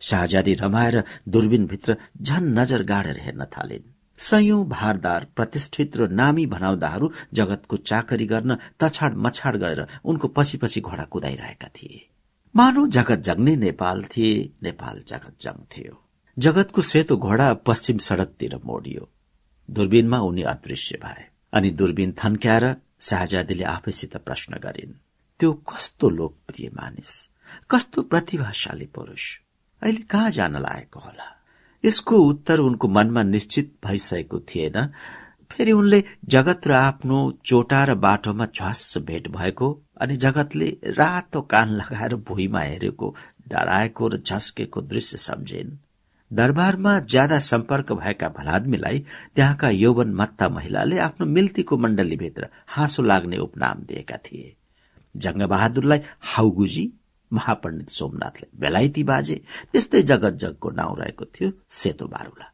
Speaker 3: शाहजादी रमाएर दूरबीनभित्र झन नजर गाडेर हेर्न थालिन्। सयौं भारदार प्रतिष्ठित र नामी भनाउँदाहरू जगतको चाकरी गर्न तछाड मछाड गरेर उनको पछि पछि घोडा कुदाइरहेका थिए। मानव जगत जग्ने नेपाल थिए नेपाल जगत थियो। जगतको सेतो घोडा पश्चिम सड़कतिर मोडियो। दूरबीनमा उनी अदृश्य भए अनि दूरबीन थन्क्याएर शाहजादीले आफैसित प्रश्न गरिन् त्यो कस्तो लोकप्रिय मानिस? कस्तो प्रतिभाशाली पुरूष? अहिले कहाँ जान लागेको होला? यसको उत्तर उनको मनमा निश्चित भइसकेको थिएन। फेरि उनले जगत र आफ्नो चोटा र बाटोमा झ्वास भेट भएको अनि जगतले रातो कान लगाएर भुइँमा हेरेको डराएको र झस्केको दृश्य सम्झिन्। दरबारमा ज्यादा सम्पर्क भएका भलादमीलाई त्यहाँका यौवन मत्ता महिलाले आफ्नो मिल्तीको मण्डलीभित्र हाँसो लाग्ने उपनाम दिएका थिए। जङ्गबहादुरलाई हाउगुजी महापण्डित सोमनाथले बेलायती बाजे त्यस्तै जगत जगको नाउँ रहेको थियो सेतो बारुला।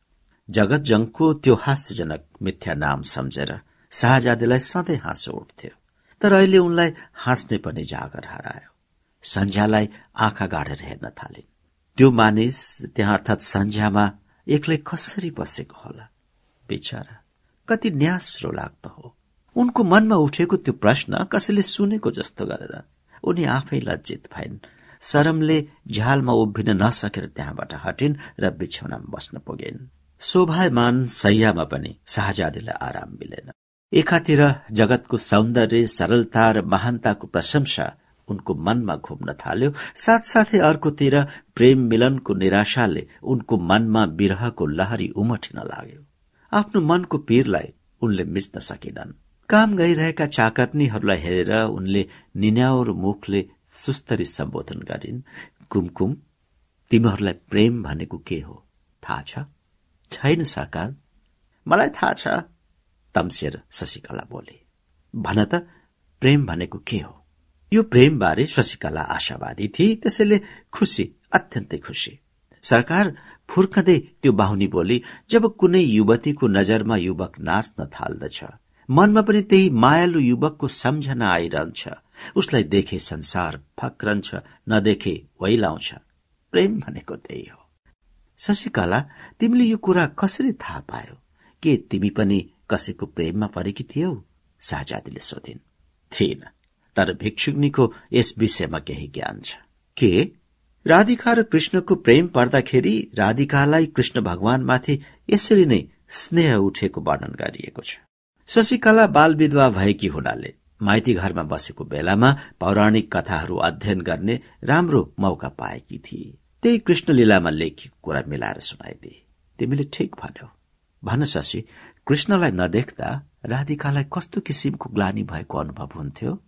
Speaker 3: जगत जङको त्यो हास्यजनक मिथ्या नाम सम्झेर शाहजादीलाई सधैँ हाँसो उठ्थ्यो। तर अहिले उनलाई हाँस्ने पनि जागर हरायो। सन्झ्यालाई आँखा गाडेर हेर्न थालिन् त्यो मानिस त्यहाँ अर्थात सन्झ्यामा एक्लै कसरी बसेको होला? बिचरा कति न्यास्रो लाग्दो हो। उनको मनमा उठेको त्यो प्रश्न कसैले सुनेको जस्तो गरेर उनी आफै लज्जित भइन्। शरमले झ्यालमा उभिन नसकेर त्यहाँबाट हटिन् र बिछौनामा बस्न पुगिन्। शोभायमान सैयामा पनि शाहजादीलाई आराम मिलेन। एकातिर जगतको सौन्दर्य सरलता र महानताको प्रशंसा उनको मनमा घुम्न थाल्यो। साथसाथै अर्कोतिर प्रेम मिलनको निराशाले उनको मनमा विरहको लहरी उमटिन लाग्यो। आफ्नो मनको पीरलाई उनले मिच्न सकेनन्। काम गरिरहेका चाकर्नीहरूलाई हेरेर उनले निन्याउर मुखले सुस्तरी सम्बोधन गरिन्। कुमकुम तिमीहरूलाई प्रेम भनेको के हो? थाहा छैन सरकार। मलाई थाहा छ। तम्सेर शशिकला बोले भन त प्रेम भनेको के हो? यो प्रेमबारे शशिकला आशावादी थिए त्यसैले खुसी अत्यन्तै खुसी। सरकार फुर्कँदै त्यो बाहुनी बोली जब कुनै युवतीको नजरमा युवक नाच्न थाल्दछ मनमा पनि त्यही मायालु युवकको सम्झना आइरहन्छ। उसलाई देखे संसार फक्रन्छ नदेखे वैलाउँछ। प्रेम भनेको त्यही हो। शशिकला तिमीले यो कुरा कसरी थाहा पायो? के तिमी पनि कसैको प्रेममा परेकी थियौ? शाहजादीले सोधिन्। थिएन। तर भिक्षुग्नीको यस विषयमा केही ज्ञान छ। के? राधिका र कृष्णको प्रेम पर्दाखेरि राधिकालाई कृष्ण भगवानमाथि यसरी नै स्नेह उठेको वर्णन गरिएको छ। शशिकला बाल विधवा भएकी हुनाले माइती घरमा बसेको बेलामा पौराणिक कथाहरू अध्ययन गर्ने राम्रो मौका पाएकी थिए। त्यही कृष्ण लीलामा लेखिएको कुरा मिलाएर सुनाइदिए। तिमीले ठिक भन्यौ। भन शशी कृष्णलाई नदेख्दा राधिकालाई कस्तो किसिमको ग्लानी भएको अनुभव हुन्थ्यो?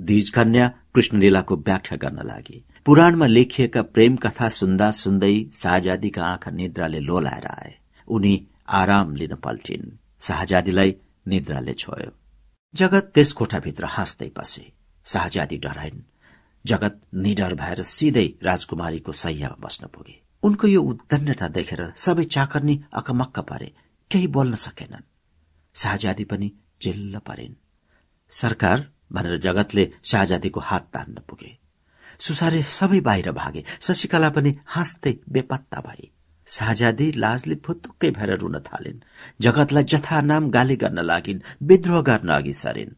Speaker 3: दिज कन्या कृष्णलीलाको व्याख्या गर्न लागि पुराणमा लेखिएका प्रेम कथा सुन्दा सुन्दै शाहजादीका आँखा निद्राले लोलाएर आए। उनी आराम लिन पल्टिन्। शाहजादीलाई निद्राले छोयो। जगत त्यस कोठाभित्र हाँस्दै बसे। शाहजादी डराइन्। जगत निडर भएर सिधै राजकुमारीको सैयामा बस्न पुगे। उनको यो उद्दण्यता देखेर सबै चाकर्नी अकमक्क परे। केही बोल्न सकेनन्। शाहजादी पनि चिल्ल परिन्। सरकार भनेर जगतले शाहजादीको हात तान्न पुगे। सुसारे सबै बाहिर भागे। शशिकला पनि हाँस्दै बेपत्ता भए। शाहजादी लाजले फुत्तुक्कै भएर रुन थालिन्। जगतलाई जथा नाम गाली गर्न लागिन्। विद्रोह गर्न अघि सरिन्।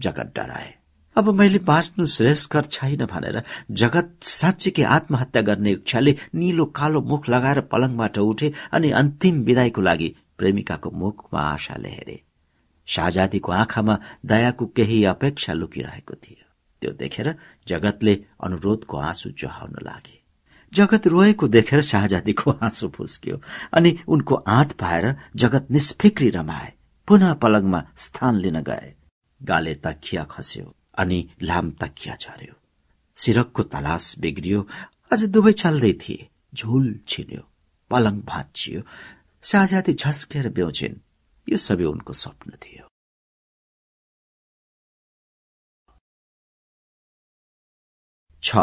Speaker 3: जगत डराए। अब मैले बाँच्नु श्रेष्ठकर छैन भनेर जगत साँच्चीकै आत्महत्या गर्ने इच्छाले निलो कालो मुख लगाएर पलङबाट उठे अनि अन्तिम विदाईको लागि प्रेमिकाको मुखमा आशाले हेरे शाहजादीको आँखामा दयाको केही अपेक्षा लुकिरहेको थियो त्यो देखेर जगतले अनुरोधको आँसु चुहाउन लागे जगत रोएको देखेर शाहजादीको आँसु फुस्क्यो अनि उनको आँत पाएर जगत निष्फिक्री रमाए पुनः पलङमा स्थान लिन गए गाले तखिया खस्यो अनि लाम तकिया झर्यो सिरकको तलास बिग्रियो अझ दुवै चल्दै थिए झुल छिन्यो पलङ भाँचियो साझाती झस्केर बेउछिन् यो सबै उनको स्वप्न थियो। छ।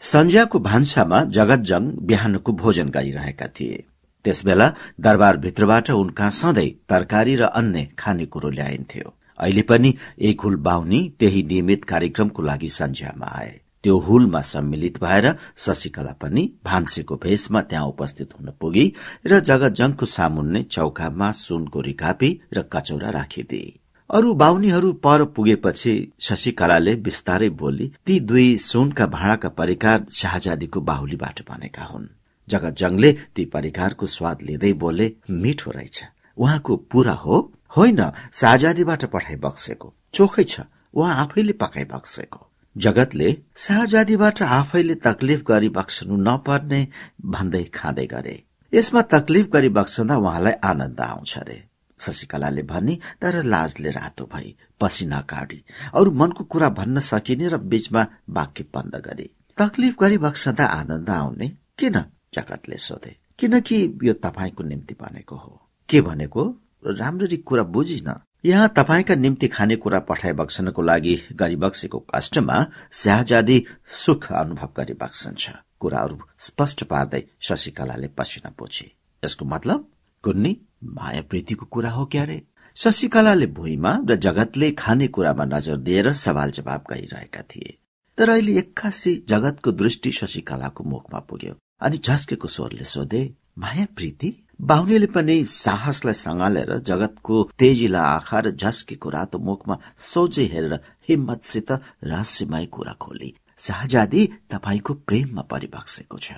Speaker 3: सन्ज्याको भान्सामा जगतजङ बिहानको भोजन गरिरहेका थिए। त्यसबेला दरबारभित्रबाट उनका सधैँ तरकारी र अन्य खानेकुरो ल्याइन्थ्यो। अहिले पनि एक हुल बाहुनी त्यही नियमित कार्यक्रमको लागि सन्झ्यामा आए। त्यो हुलमा सम्मिलित भएर शशिकला पनि भान्सेको भेषमा त्यहाँ उपस्थित हुन पुगी र जगतजङको सामुन्ने चौकामा सुनको रिकापी र कचौरा राखिदिए अरू बाहुनीहरू पर पुगेपछि शशिकलाले बिस्तारै बोली ती दुई सुनका भाँडाका परिकार शाहजादीको बाहुलीबाट बनेका हुन्। जगतजङले ती परिकारको स्वाद लिँदै बोले मिठो रहेछ। उहाँको पूरा हो। होइन शाहजादीबाट पठाइ बक्सेको चोखै छ। उहाँ आफैले पकाइ बक्सेको जगतले शाहजादीबाट आफैले तकलिफ गरी बक्सनु नपर्ने भन्दै खाँदै गरे। यसमा तकलिफ गरी बक्सदा उहाँलाई आनन्द आउँछ रे। शशिकलाले भनी तर लाजले रातो भई पसिना काडी। अरू मनको कुरा भन्न सकिने र बीचमा वाक्य बन्द गरे। तकलिफ गरी बक्सदा आनन्द आउने किन? जगतले सोधे। किनकि यो तपाईँको निम्ति भनेको हो। के भनेको? राम्ररी कुरा बुझिन। यहाँ तपाईँका निम्ति खानेकुरा पठाइबक्सनको लागि गरिबक्सेको कष्टमा स्याहजादी सुख अनुभव गरिबक्सन्छ कुराहरू स्पष्ट पार्दै शशिकलाले पसिना पोछे यसको मतलब कुन्नी माया प्रीतिको कुरा हो क्यारे शशिकलाले भुइँमा र जगतले खाने कुरामा नजर दिएर सवाल जवाब गरिरहेका थिए। तर अहिले एक्कासी जगतको दृष्टि शशिकलाको मुखमा पुग्यो अनि झस्केको स्वरले सोधे माया प्रीति बाहुनीले पनि साहसलाई सँगालेर जगतको तेजिला आँखा र झस्केको रातो मुखमा सोझै हेरेर हिम्मतसित रहस्यमय कुरा खोली। शाहजादी तपाईँको प्रेममा परिबक्सेको छ।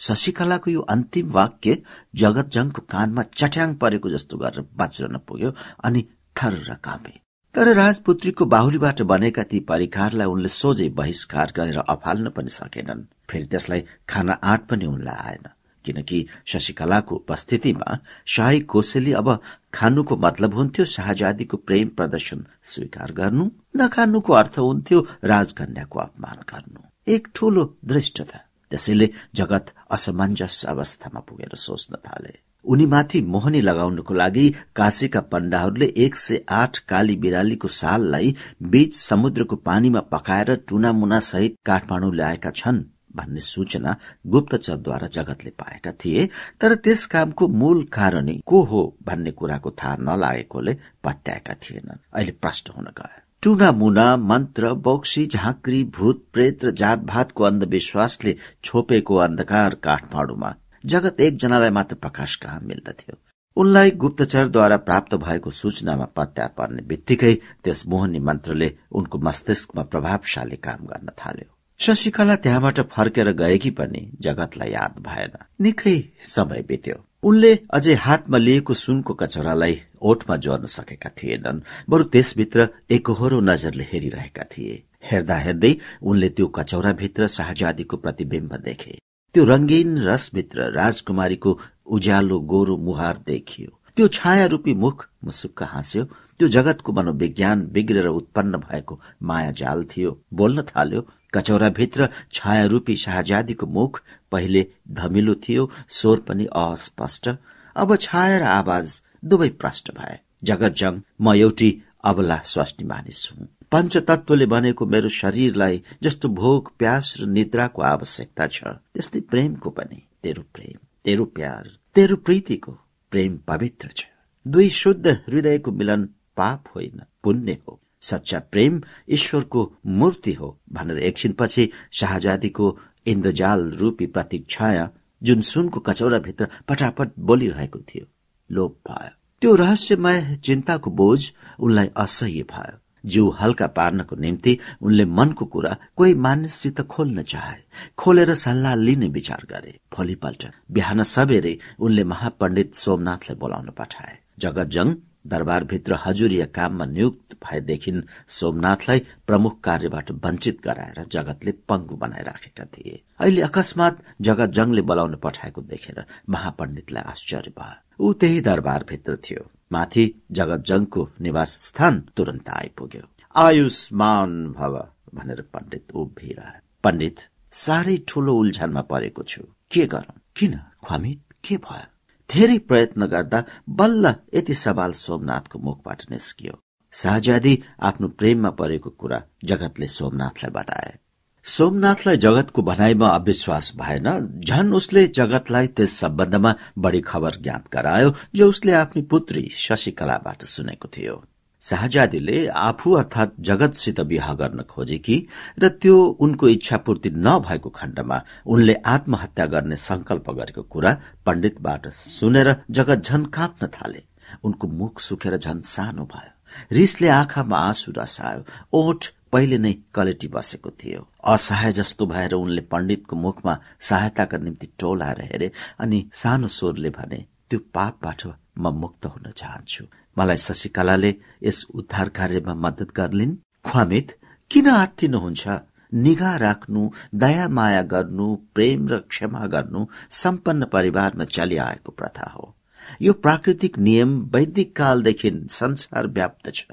Speaker 3: शशिकलाको यो अन्तिम वाक्य जगतजङको कानमा चट्याङ परेको जस्तो गरेर बज्रन पुग्यो अनि थर र काँपे। तर राजपुत्रीको बाहुलीबाट बनेका ती परिकारलाई उनले सोझै बहिष्कार गरेर अफाल्न पनि सकेनन्। फेरि त्यसलाई खाना आँट पनि उनलाई आएन। किनकि शशिकलाको उपस्थितिमा शाही कोसेली अब खानुको मतलब हुन्थ्यो शाहजादीको प्रेम प्रदर्शन स्वीकार गर्नु नखानुको अर्थ हुन्थ्यो राजकन्याको अपमान गर्नु। एक ठूलो दृष्टता। त्यसैले जगत असमञ्जस अवस्थामा पुगेर सोच्न थाले। उनीमाथि मोहनी लगाउनको लागि काशीका पण्डाहरूले एक सय आठ काली बिरालीको साललाई बीच समुद्रको पानीमा पकाएर टुना मुना सहित काठमाडौँ ल्याएका छन्। भन्ने सूचना गुप्तचरद्वारा जगतले पाएका थिए तर त्यस कामको मूल कारण को हो भन्ने कुराको थाहा नलागेकोले पत्याएका थिएनन्। अहिले प्रष्ट हुन गयो। टुना मुना मन्त्र बक्सी झाँक्री भूत प्रेत र जातभातको अन्धविश्वासले छोपेको अन्धकार काठमाडौँमा जगत एकजनालाई मात्र प्रकाश कहाँ मिल्दथ्यो? उनलाई गुप्तचरद्वारा प्राप्त भएको सूचनामा पत्या पर्ने बित्तिकै त्यस मोहनी मन्त्रले उनको मस्तिष्कमा प्रभावशाली काम गर्न थाल्यो। शशिकला त्यहाँबाट फर्केर गएकी पनि जगतलाई याद भएन। निकै समय बित्यो। उनले अझै हातमा लिएको सुनको कचौरालाई ओठमा जोर्न सकेका थिएनन् बरु त्यसभित्र एकहोरो नजरले हेरिरहेका थिए। हेर्दा हेर्दै उनले त्यो कचौराभित्र शाहजादीको प्रतिबिम्ब देखे। त्यो रंगीन रसभित्र राजकुमारीको उज्यालो गोरो मुहार देखियो। त्यो छाया रूपी मुख मुसुक्क हाँस्यो। त्यो जगतको मनोविज्ञान बिग्रेर उत्पन्न भएको माया जाल थियो। बोल्न थाल्यो कचौराभित्र छाया रूपी शाहजादीको मुख पहिले धमिलो थियो स्वर पनि अस्पष्ट। अब छाया र आवाज दुवै प्रष्ट भए। जगत जङ म एउटी अबला स्वास्नी मानिस हुँ। पञ्चतत्वले बनेको मेरो शरीरलाई जस्तो भोग प्यास र निद्राको आवश्यकता छ। त्यस्तै प्रेमको पनि। तेरो प्रेम तेरो प्यार तेरो प्रीतिको प्रेम पवित्र छ। दुई शुद्ध हृदयको मिलन पाप होइन पुण्य हो। सच्चा प्रेम ईश्वरको मूर्ति हो भनेर एकछिनपछि शाहजादीको इन्द्रजाल रूपी प्रतीक छाया जुन सुनको कचौराभित्र पटापट बोलिरहेको थियो लोप भयो। त्यो रहस्यमय चिन्ताको बोझ उनलाई असह्य भयो। जिउ हल्का पार्नको निम्ति उनले मनको कुरा कोही मानिससित खोल्न चाहे खोलेर सल्लाह लिने विचार गरे। भोलिपल्ट बिहान सबेरै उनले महापण्डित सोमनाथलाई बोलाउन पठाए। जगतजङ दरबारभित्र हजुरिया काममा नियुक्त भएदेखि सोमनाथलाई प्रमुख कार्यबाट वञ्चित गराएर जगतले पंगु बनाइराखेका थिए। अहिले अकस्मात जगतजङले बोलाउन पठाएको देखेर महापण्डितलाई आश्चर्य भयो। ऊ त्यही दरबारभित्र थियो। माथि जगतजङको निवास स्थान तुरन्त आइपुग्यो। आयुष्मान भव भनेर पण्डित उभिरहे। पण्डित साह्रै ठूलो उल्झनमा परेको छु। के गरौं? किन? ख्वामित के भयो? धेरै प्रयत्न गर्दा बल्ल यति सवाल सोमनाथको मुखबाट निस्कियो। शाहजादी आफ्नो प्रेममा परेको कुरा जगतले सोमनाथलाई बताए। सोमनाथलाई जगतको भनाइमा अविश्वास भएन। झन उसले जगतलाई त्यस सम्बन्धमा बढ़ी खबर ज्ञात गरायो जो उसले आफ्नी पुत्री शशिकलाबाट सुनेको थियो। शाहजादीले आफू अर्थात जगतसित विवाह गर्न खोजेकी र त्यो उनको इच्छा पूर्ति नभएको खण्डमा उनले आत्महत्या गर्ने संकल्प गरेको कुरा पण्डितबाट सुनेर जगत झन काँप्न थाले उनको मुख सुकेर झन सानो भयो रिसले आँखामा आँसु रसायो ओठ पहिले नै कलेटी बसेको थियो असहाय जस्तो भएर उनले पण्डितको मुखमा सहायताका निम्ति टोलाएर हेरे अनि सानो स्वरले भने त्यो पापबाट म मुक्त हुन चाहन्छु मलाई शशिकलाले यस उद्धार कार्यमा मद्दत गर्लिन्। ख्वामित किन आत्तिनुहुन्छ निगा राख्नु दया माया गर्नु प्रेम र क्षमा गर्नु सम्पन्न परिवारमा चलिआएको प्रथा हो। यो प्राकृतिक नियम वैदिक कालदेखि संसार व्याप्त छ।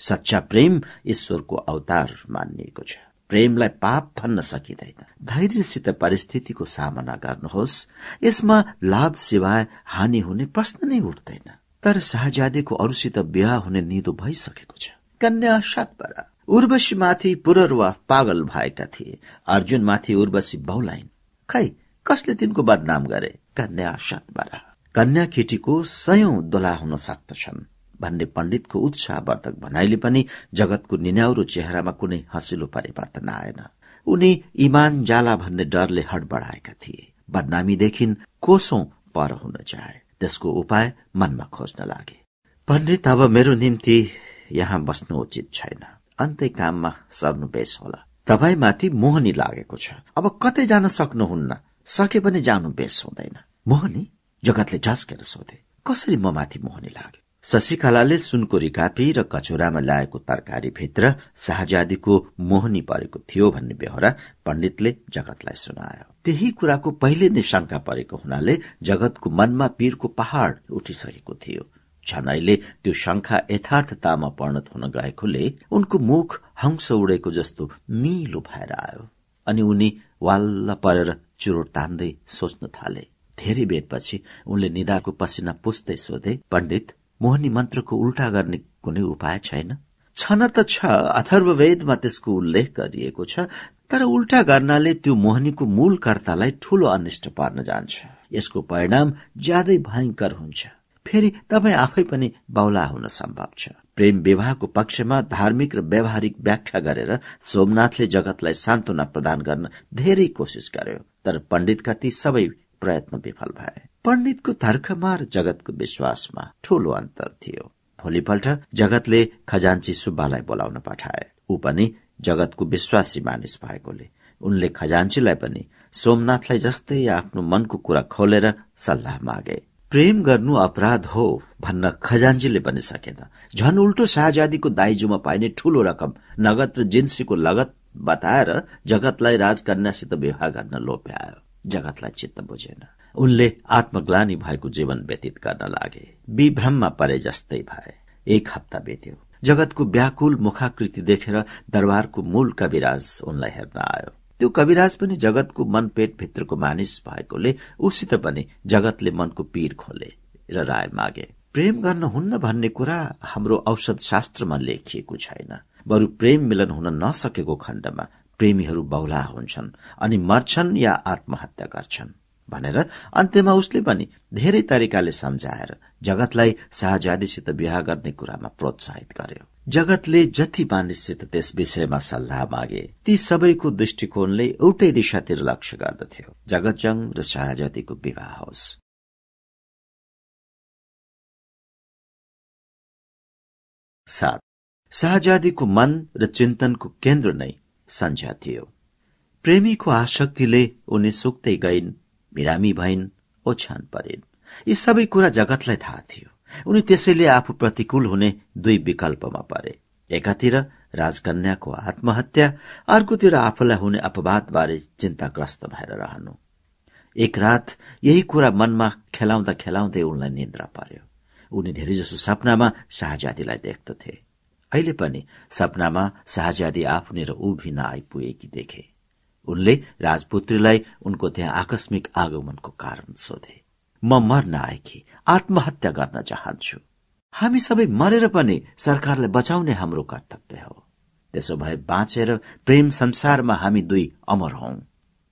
Speaker 3: सच्चा प्रेम ईश्वरको अवतार मानिएको छ। प्रेमलाई पाप भन्न सकिँदैन। धैर्यसित परिस्थितिको सामना गर्नुहोस्। यसमा लाभ सिवाय हानि हुने प्रश्न नै उठ्दैन। तर शाहजादेको अरूसित बिहा हुने निदो भइसकेको छ। कन्या सातपरा उर्वशीमाथि पुररुवा पागल भएका थिए। अर्जुनमाथि उर्वशी बहुलाइन खै कसले तिनको बदनाम गरे? कन्या सातपरा। कन्या केटीको सयौं दोला हुन सक्दछन् भन्ने पण्डितको उत्साहवर्धक भनाइले पनि जगतको निन्याउरो चेहरामा कुनै हँसिलो परिवर्तन आएन। उनी इमान जाला भन्ने डरले हडबडाएका थिए। बदनामीदेखि कोसौं पर हुन चाहे। त्यसको उपाय मनमा खोज्न लागे। पण्डित अब मेरो निम्ति यहाँ बस्नु उचित छैन। अन्तै काममा सर्नु बेस होला। तपाईँमाथि मोहनी लागेको छ। अब कतै जान सक्नुहुन्न? सके पनि जानु बेस हुँदैन। मोहनी जगतले झस्केर सोधे। कसरी म माथि मोहनी लाग्यो? शशिकलाले सुनको रिकापी र कचौरामा ल्याएको तरकारी भित्र शाहजादीको मोहनी परेको थियो भन्ने बेहोरा पण्डितले जगतलाई सुनायो। त्यही कुराको पहिले नै शंका परेको हुनाले जगतको मनमा पीरको पहाड़ उठिसकेको थियो। अहिले त्यो शंका यथार्थतामा परिणत हुन गएकोले उनको मुख हंस उडेको जस्तो निलो भएर आयो अनि उनी वाल्ल परेर चुरोट तान्दै सोच्न थाले। धेरै बेरपछि उनले निदाको पसिना पुस्दै सोधे पण्डित मोहनी मन्त्रको उल्टा गर्ने कुनै उपाय छैन? छन त छ अथर्ववेदमा त्यसको उल्लेख गरिएको छ। तर उल्टा गर्नाले त्यो मोहनीको मूल कर्तालाई ठूलो अनिष्ट पार्न जान्छ। यसको परिणाम ज्यादै भयंकर हुन्छ। फेरि तपाईँ आफै पनि बाहुला हुन सम्भव छ। प्रेम विवाहको पक्षमा धार्मिक र व्यावहारिक व्याख्या गरेर सोमनाथले जगतलाई सान्त्वना प्रदान गर्न धेरै कोसिस गर्यो तर पण्डितका ती सबै प्रयत्न विफल भए। पण्डितको तर्कमा र जगतको विश्वासमा ठूलो अन्तर थियो। भोलिपल्ट जगतले खजान्ची सुब्बालाई बोलाउन पठाए। ऊ पनि जगतको विश्वासी मानिस भएकोले उनले खजान्चीलाई पनि सोमनाथलाई जस्तै आफ्नो मनको कुरा खोलेर सल्लाह मागे। प्रेम गर्नु अपराध हो भन्न खजान्जीले पनि सकेन। झन उल्टो शाहजादीको दाइजोमा पाइने ठूलो रकम नगद र जिन्सीको लगत बताएर जगतलाई राजकन्यासित विवाह गर्न लोभ्यायो जगतलाई चित्त बुझेन। उनले आत्मग्लानी भएको जीवन व्यतीत गर्न लागे। विभ्रममा परे जस्तै भए। एक हप्ता बेत्यो। जगतको व्याकुल मुखाकृति देखेर दरबारको मूल कविराज उनलाई हेर्न आयो। त्यो कविराज पनि जगतको मन पेट भित्रको मानिस भएकोले उसित पनि जगतले मनको पीर खोले र राय मागे। प्रेम गर्न हुन्न भन्ने कुरा हाम्रो औषध शास्त्रमा लेखिएको छैन। बरु प्रेम मिलन हुन नसकेको खण्डमा प्रेमीहरू बहुला हुन्छन् अनि मर्छन् या आत्महत्या गर्छन्। भनेर अन्त्यमा उसले पनि धेरै तरिकाले सम्झाएर जगतलाई शाहजादीसित विवाह गर्ने कुरामा प्रोत्साहित गर्यो। जगतले जति मानिससित त्यस विषयमा सल्लाह मागे ती सबैको दृष्टिकोणले एउटै दिशातिर लक्ष्य गर्दथ्यो। जगतजङ र शाहजादीको विवाह होस्। सात। शाहजादीको मन र चिन्तनको केन्द्र नै सन्झ्या थियो। प्रेमीको आसक्तिले उनी सुक्दै गइन् बिरामी भइन् ओछ्यान परिन्। यी सबै कुरा जगतलाई थाहा थियो। उनी त्यसैले आफू प्रतिकूल हुने दुई विकल्पमा परे। एकातिर राजकन्याको आत्महत्या अर्कोतिर आफूलाई हुने अपवादबारे चिन्ताग्रस्त भएर रहनु। एक रात यही कुरा मनमा खेलाउँदा खेलाउँदै उनलाई निन्द्रा पर्यो। उनी धेरैजसो सपनामा शाहजादीलाई देख्दथे। अहिले पनि सपनामा शाहजादी आफूनिर उभिन आइपुगेकी देखे। उनले राजपुत्रीलाई उनको त्यहाँ आकस्मिक आगमनको कारण सोधे। म मर्न आएकी आत्महत्या गर्न चाहन्छु। हामी सबै मरेर पनि सरकारलाई बचाउने हाम्रो कर्तव्य हो। त्यसो भए बाँचेर प्रेम संसारमा हामी दुई अमर हौ।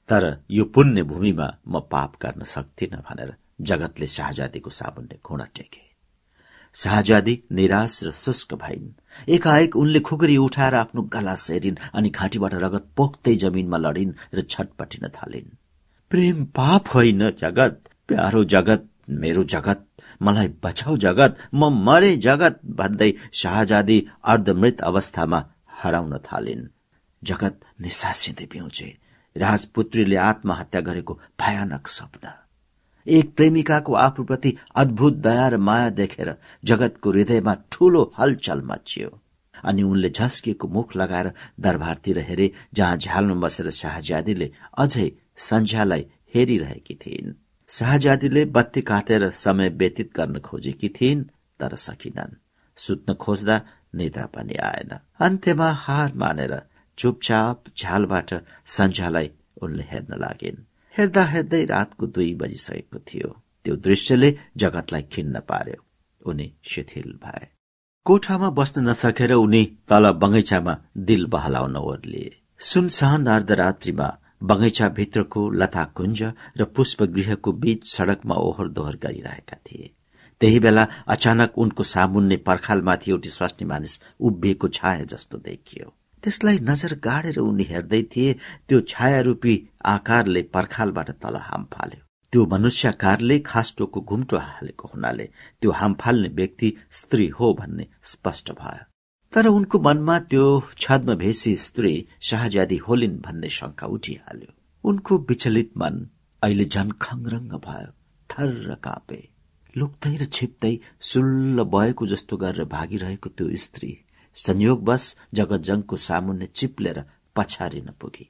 Speaker 3: तर यो पुण्य भूमिमा म पाप गर्न सक्दिन भनेर जगतले शाहजादीको सामुन्ने घुँडा टेके। शाहजादी निराश र शुष्क भइन्। एकाएक उनले खुकुरी उठाएर आफ्नो गला सेरिन् अनि घाँटीबाट रगत पोख्दै जमिनमा लडिन् र छटपटिन थालिन्। प्रेम पाप होइन जगत प्यारो जगत मेरो जगत मलाई बचाउ जगत म मरे जगत भन्दै शाहजादी अर्धमृत अवस्थामा हराउन थालिन्। जगत निसासिँदै पिउँछे राजपुत्रीले आत्महत्या गरेको भयानक सपना एक प्रेमिकाको आफूप्रति अद्भुत दया र माया देखेर जगतको हृदयमा ठूलो हलचल मचियो अनि उनले झस्किएको मुख लगाएर दरबारतिर हेरे जहाँ झ्यालमा बसेर शाहजादीले अझै सन्झ्यालाई हेरिरहेकी थिइन्। शाहजादीले बत्ती काटेर समय व्यतीत गर्न खोजेकी थिइन् तर सकिनन्। सुत्न खोज्दा निद्रा पनि आएन। अन्त्यमा हार मानेर चुपचाप झ्यालबाट सन्झ्यालाई उनले हेर्न लागिन्। हेर्दा हेर्दै रातको दुई बजिसकेको थियो। त्यो दृश्यले जगतलाई खिन्न पार्यो। उनी शिथिल भए। कोठामा बस्न नसकेर उनी तल बगैँचामा दिल बहलाउन ओर्लिए सुनसान अर्धरात्रिमा लता कुञ्ज र पुष्प गृहको बीच सड़कमा ओहोर दोहोर गरिरहेका थिए। त्यही बेला अचानक उनको सामुन्ने पर्खालमाथि एउटी स्वास्नी मानिस उभिएको छाया जस्तो देखियो। त्यसलाई नजर गाडेर उनी हेर्दै थिए त्यो छायारूपी आकारले पर्खालबाट तल हाम फाल्यो। त्यो मनुष्यकारले खास्टोको घुम्टो हालेको हुनाले त्यो हाम फाल्ने व्यक्ति स्त्री हो भन्ने स्पष्ट भयो। तर उनको मनमा त्यो छद्म भेषी स्त्री शाहजादी होलिन् भन्ने शंका उठिहाल्यो। उनको विचलित मन अहिले झन खङरङ्ग भयो थर कापे। लुक्दै र छिप्दै सुल्ल बएको जस्तो गरेर भागिरहेको त्यो स्त्री संयोगवश जगतजङको सामुन्ने चिप्लेर पछारिन पुगे।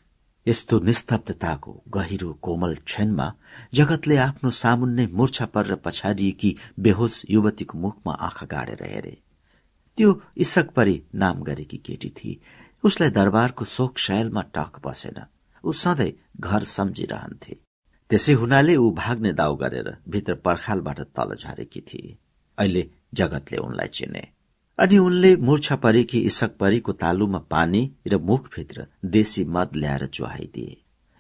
Speaker 3: यस्तो निस्तब्धताको गहिरो कोमल क्षणमा जगतले आफ्नो सामुन्ने मूर्छा परेर पछाडिएकी बेहोस युवतीको मुखमा आँखा गाडेर हेरे। त्यो इसक परि नाम गरेकी केटी थिए उसलाई दरबारको शोक शैलमा टक बसेन। ऊ सधैँ घर सम्झिरहन्थे। त्यसै हुनाले ऊ भाग्ने दाउ गरेर भित्र पर्खालबाट तल झरेकी थिए अहिले जगतले उनलाई चिने। अनि उनले मूर्छा परेकी इसक परीको तालुमा पानी र मुखभित्र देशी मद ल्याएर चुहाइदिए।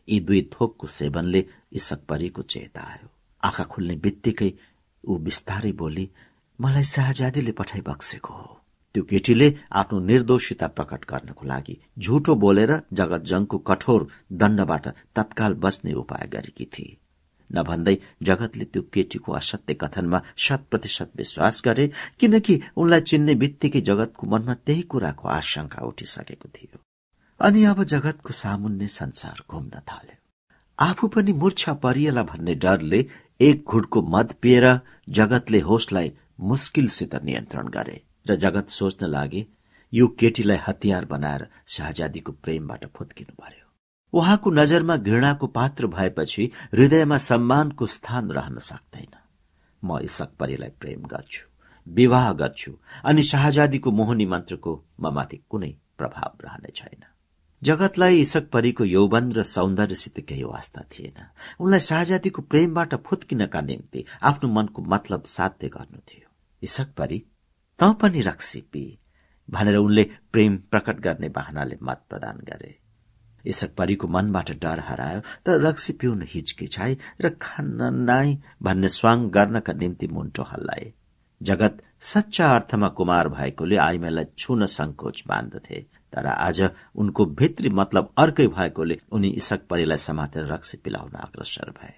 Speaker 3: यी दुई थोकको सेवनले इसक परीको चेता आयो। आँखा खुल्ने बित्तिकै ऊ बिस्तारै बोली मलाई शाहजादीले पठाइ बक्सेको हो। त्यो केटीले आफ्नो निर्दोषिता प्रकट गर्नको लागि झुटो बोलेर जगतजङको कठोर दण्डबाट तत्काल बस्ने उपाय गरेकी थिए। नभन्दै जगतले त्यो केटीको असत्य कथनमा शत प्रतिशत विश्वास गरे किनकि उनलाई चिन्ने बित्तिकै जगतको मनमा त्यही कुराको आशंका उठिसकेको थियो। अनि अब जगतको सामुन्ने संसार घुम्न थाल्यो। आफू पनि मूर्छा परिएला भन्ने डरले एक घुटको मद पिएर जगतले होसलाई मुस्किलसित नियन्त्रण गरे र जगत सोच्न लागे यो केटीलाई हतियार बनाएर शाहजादीको प्रेमबाट फुत्किनु पर्यो। उहाँको नजरमा घृणाको पात्र भएपछि हृदयमा सम्मानको स्थान रहन सक्दैन। म इसक परीलाई प्रेम गर्छु विवाह गर्छु अनि शाहजादीको मोहनी मन्त्रको ममाथि कुनै प्रभाव रहने छैन। जगतलाई इसक परीको यौवन र सौन्दर्यसित केही वास्ता थिएन। उनलाई शाहजादीको प्रेमबाट फुत्किनका निम्ति आफ्नो मनको मतलब साध्य गर्नु थियो। इसक परी त पनि रक्सी पी भनेर उनले प्रेम प्रकट गर्ने बाहनाले मत प्रदान गरे। इसक परीको मनबाट डर हरायो तर रक्सी पिउन हिचकिचाए र खान्न नाइ भन्ने स्वाङ गर्नका निम्ति मुन्टो हल्लाए। जगत सच्चा अर्थमा कुमार भएकोले आइमालाई छुन संकोच मान्दथे तर आज उनको भित्री मतलब अर्कै भएकोले उनी इसक परीलाई समातेर रक्सी पिलाउन अग्रसर भए।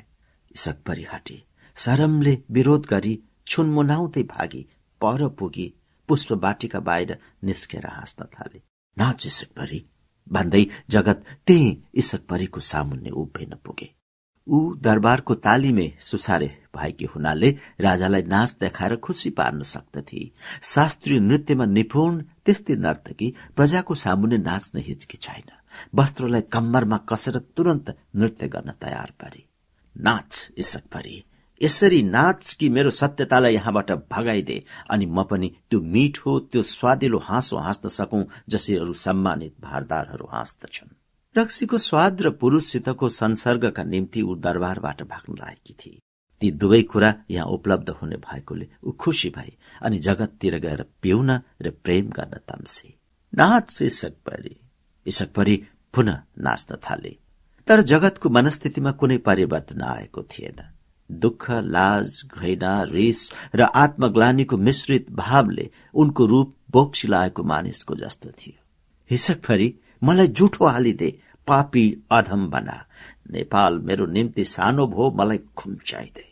Speaker 3: इसक परी हटी सरमले विरोध गरी छुनमुनाउँदै भागी पर पुगी पुष्प बाटिका बाहिर निस्केर हाँस्न थाले। नाच इसकभरि भन्दै जगत त्यही इसकभरिको सामुन्ने उभिन पुगे। ऊ दरबारको तालिमे सुसारे भएकी हुनाले राजालाई नाच देखाएर खुसी पार्न सक्दथे। शास्त्रीय नृत्यमा निपुण त्यस्तै नर्तकी प्रजाको सामुन्ने नाच्न हिचकिचाइन वस्त्रलाई कम्मरमा कसेर तुरन्त नृत्य गर्न तयार पारे। नाच इसकभरि यसरी नाच कि मेरो सत्यतालाई यहाँबाट भगाइदे। अनि म पनि त्यो मिठो त्यो स्वादिलो हाँसो हाँस्न सकौं जसरी अरू सम्मानित भारदारहरू हाँस्दछन्। रक्सीको स्वाद र पुरूषसितको संसर्गका निम्ति ऊ दरबारबाट भाग्न लागेकी थिए। ती दुवै कुरा यहाँ उपलब्ध हुने भएकोले ऊ खुसी भए अनि जगततिर गएर पिउन र प्रेम गर्न तम्से। नाच इसकपरी इसकपरी पुनः नाच्न थाले। तर जगतको मनस्थितिमा कुनै परिवर्तन आएको थिएन। दुःख लाज घृणा रिस र आत्मग्लानीको मिश्रित भावले उनको रूप बोक्सिलाएको मानिसको जस्तो थियो। हिसकभरि मलाई जुठो हालिदे पापी अधम बना। नेपाल मेरो निम्ति सानो भो मलाई खुम्चाइदे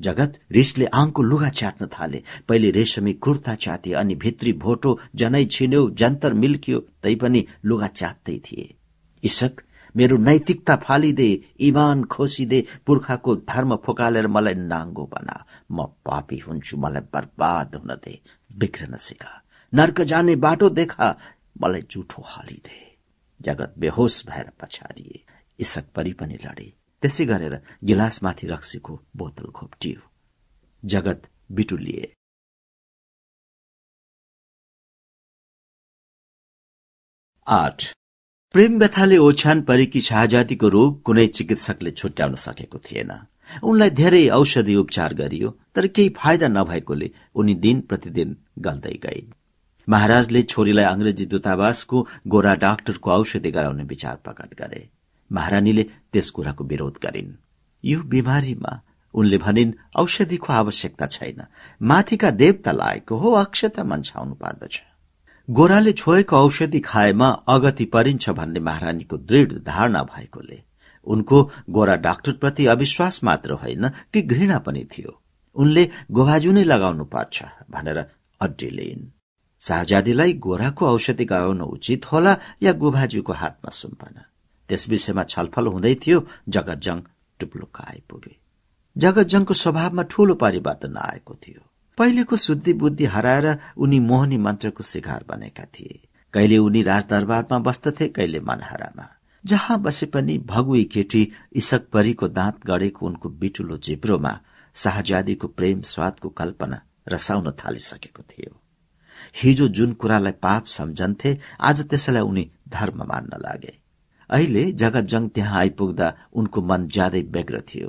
Speaker 3: जगत रिसले आङको लुगा च्यात्न थाले। पहिले रेशमी कुर्ता च्याते अनि भित्री भोटो जनै छिन्यो जन्तर मिल्कियो तैपनि लुगा च्यात्दै थिए। इसक मेरो नैतिकता फालिदे, इमान खोसिदे, पुर्खाको धर्म फुकालेर मलाई नाङ्गो बना। म पापी हुन्छु, मलाई बर्बाद हुन दे, बिग्रन सिका। नर्क जाने बाटो देखा, मलाई जुठो हालिदे। जगत बेहोस भएर पछाडिए। इसक परि पनि लडे। त्यसै गरेर गिलासमाथि रक्सीको बोतल घोप्टियो जगत बिटुलिए। आठ। प्रेम व्यथाले ओछ्यान परेकी शाहजादीको रोग कुनै चिकित्सकले छुट्याउन सकेको थिएन। उनलाई धेरै औषधि उपचार गरियो तर केही फाइदा नभएकोले उनी दिन प्रतिदिन गल्दै गए। महाराजले छोरीलाई अंग्रेजी दूतावासको गोरा डाक्टरको औषधि गराउने विचार प्रकट गरे। महारानीले त्यस कुराको विरोध गरिन्। यो बिमारीमा उनले भनिन् औषधिको आवश्यकता छैन। माथिका देवता लागेको हो अक्षता मन्छाउनु पर्दछ। गोराले छोएको औषधि खाएमा अगति परिन्छ भन्ने महारानीको दृढ धारणा भएकोले। उनको गोरा डाक्टरप्रति अविश्वास मात्र होइन कि घृणा पनि थियो। उनले गोभाजु नै लगाउनु पर्छ भनेर अड्डी लिइन्। शाहजादीलाई गोराको औषधि गाउन उचित होला या गोभाजुको हातमा सुम्पन? त्यस विषयमा छलफल हुँदै थियो जगतजङ टुप्लुक्क आइपुगे। जगतजङको स्वभावमा ठूलो परिवर्तन आएको थियो। पहिलेको शुद्धि बुद्धि हराएर उनी मोहनी मन्त्रको शिकार बनेका थिए। कहिले उनी राजदरबारमा बस्दथे कहिले मनहरामा। जहाँ बसे पनि भगुई केटी इसक परीको दाँत गढेको उनको बिटुलो जिब्रोमा शाहजादीको प्रेम स्वादको कल्पना रसाउन थालिसकेको थियो। हिजो जुन कुरालाई पाप सम्झन्थे आज त्यसैलाई उनी धर्म मान्न लागे। अहिले जगतजङ त्यहाँ आइपुग्दा उनको मन ज्यादै व्यग्र थियो।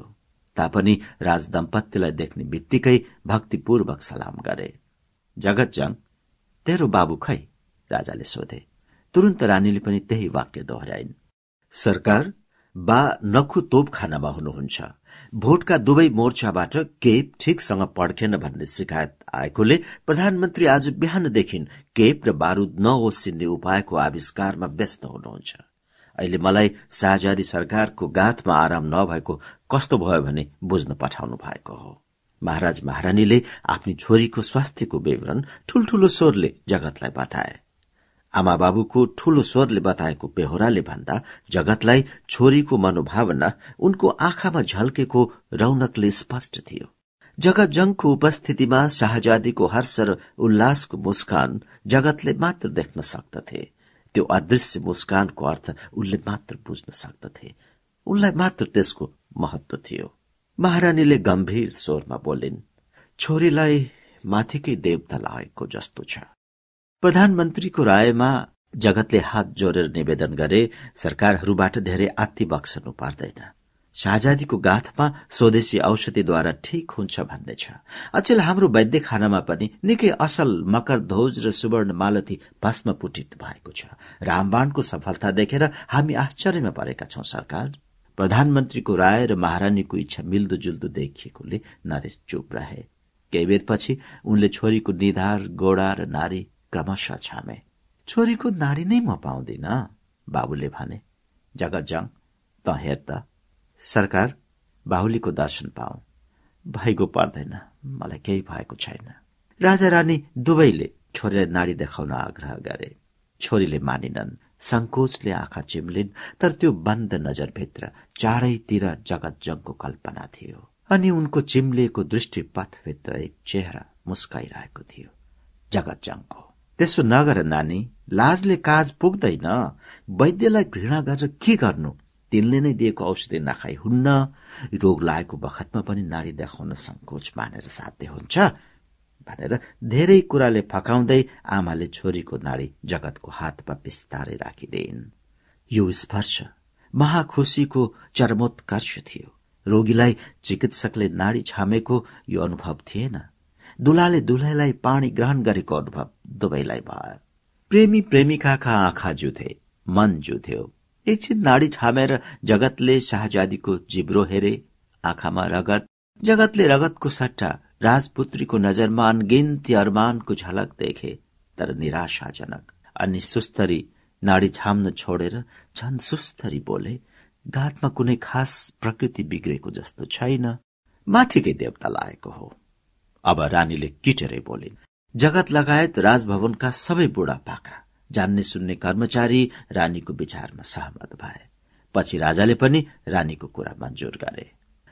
Speaker 3: तापनि राजदम्पतिलाई देख्ने बित्तिकै भक्तिपूर्वक सलाम गरे। जगतजङ तेरो बाबु खै? राजाले सोधे। तुरन्त रानीले पनि त्यही वाक्य दोहोऱ्याइन्। सरकार बा नखु तोप खानामा हुनुहुन्छ। भोटका दुवै मोर्चाबाट केप ठिकसँग पड्केन भन्ने शिकायत आएकोले प्रधानमन्त्री आज बिहानदेखि केप र बारूद नओसिन्ने उपायको आविष्कारमा व्यस्त हुनुहुन्छ। अहिले मलाई शाहजादी सरकारको गाथमा आराम नभएको कस्तो भयो भने बुझ्न पठाउनु भएको हो? महाराज महारानीले आफ्नी छोरीको स्वास्थ्यको विवरण ठूल्ठूलो स्वरले जगतलाई बताए। आमा बाबुको ठूलो स्वरले बताएको बेहोराले भन्दा जगतलाई छोरीको मनोभावना उनको आँखामा झल्केको रौनकले स्पष्ट थियो। जगत जंगको उपस्थितिमा शाहजादीको हर्ष र उल्लासको मुस्कान जगतले मात्र देख्न सक्दथे। त्यो अदृश्य मुस्कानको अर्थ उनले मात्र बुझ्न सक्दथे। उनलाई मात्र त्यसको महत्व थियो। महारानीले गम्भीर स्वरमा बोलिन् छोरीलाई माथिकै देवता लागेको जस्तो छ। प्रधानमन्त्रीको रायमा जगतले हात जोडेर निवेदन गरे सरकारहरूबाट धेरै आत्ती बक्सनु पर्दैन। शाहजादीको गाथमा स्वदेशी औषधिद्वारा ठिक हुन्छ भन्ने छ। अचेल हाम्रो वैद्य खानामा पनि निकै असल मकर ध्वज र सुवर्ण मालती भस्म पुटित भएको छ। रामबाणको सफलता देखेर हामी आश्चर्यमा परेका छौं सरकार। प्रधानमन्त्रीको राय र महारानीको इच्छा मिल्दोजुल्दो देखिएकोले नरेश चुप रहे केही बेरपछि उनले छोरीको निधार गोडा र नारी क्रमशः छामे। छोरीको नाडी नै म पाउँदिन बाबुले भने। जगत जङ त हेर त। सरकार बाहुलीको दर्शन पाऊ। भइगो पर्दैन मलाई केही भएको छैन। राजा रानी दुवैले छोरीलाई नाडी देखाउन आग्रह गरे। छोरीले मानिनन्। संकोचले आँखा चिम्लिन् तर त्यो बन्द नजरभित्र चारैतिर जगत जङको कल्पना थियो। अनि उनको चिम्लिएको दृष्टिपथभित्र एक चेहरा मुस्काइरहेको थियो। जगत जङको त्यसो नगर नानी लाजले काज पुग्दैन। वैद्यलाई घृणा गरेर के गर्नु? तिनले नै दिएको औषधि नखाई हुन्न। रोग लागेको बखतमा पनि नारी देखाउन संकोच मानेर साध्य हुन्छ। भनेर धेरै कुराले फकाउँदै आमाले छोरीको नाडी जगतको हातमा बिस्तारै राखिदिन् यो स्पर्श महाखुसीको चरमोत्कर्ष थियो। रोगीलाई चिकित्सकले नाडी छामेको यो अनुभव थिएन। दुलाले दुलैलाई पानी ग्रहण गरेको अनुभव दुवैलाई भयो। प्रेमी प्रेमिकाका आँखा जुथे मन जुथ्यो। एकछिन नाडी छामेर जगतले शाहजादीको जिब्रो हेरे आँखामा रगत जगतले रगतको सट्टा राजपुत्रीको नजरमा अनगिन्ती अरमानको झलक देखे तर निराशाजनक। अनि सुस्तरी नाडी छाम्न छोडेर झन सुस्तरी बोले घातमा कुनै खास प्रकृति बिग्रेको जस्तो छैन। माथिकै देवता लागेको हो। अब रानीले किटेरै बोलिन् जगत लगायत राजभवनका सबै बुढापाका जान्ने सुन्ने कर्मचारी रानीको विचारमा सहमत भए। पछि राजाले पनि रानीको कुरा मञ्जुर गरे।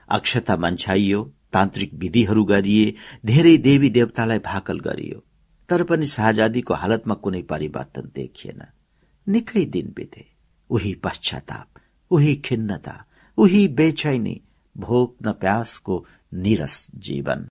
Speaker 3: अक्षता मन्छाइयो तान्त्रिक विधिहरू गरिए, धेरै देवी देवतालाई भाकल गरियो। तर पनि शाहजादीको हालतमा कुनै परिवर्तन देखिएन। निकै दिन बिते। उही पश्चाताप, उही खिन्नता, उही बेचैनी भोक न प्यासको निरस जीवन।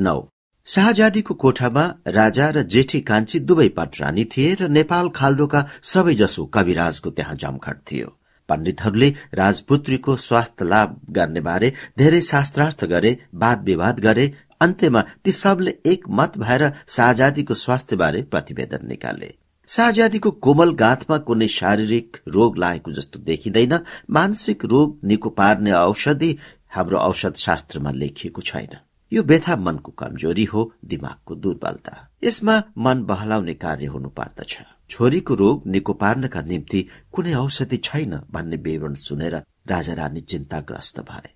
Speaker 3: नौ। शाहजादीको कोठामा राजा र जेठी कान्छी दुवै पटरानी थिए र नेपाल खाल्डोका सबैजसो कविराजको त्यहाँ जमघट थियो। पण्डितहरूले राजपुत्रीको स्वास्थ्य लाभ गर्ने बारे धेरै शास्त्रार्थ गरे वाद विवाद गरे अन्त्यमा ती सबले एक मत भएर शाहजादीको स्वास्थ्य बारे प्रतिवेदन निकाले। शाहजादीको कोमल गाथमा कुनै शारीरिक रोग लागेको जस्तो देखिँदैन मानसिक रोग निको पार्ने औषधि हाम्रो औषध शास्त्रमा लेखिएको छैन। यो व्यथा मनको कमजोरी हो दिमागको दुर्बलता। यसमा मन बहलाउने कार्य हुनु पर्दछ छोरीको रोग निको पार्नका निम्ति कुनै औषधि छैन भन्ने विवरण सुनेर राजा रानी चिन्ताग्रस्त भए।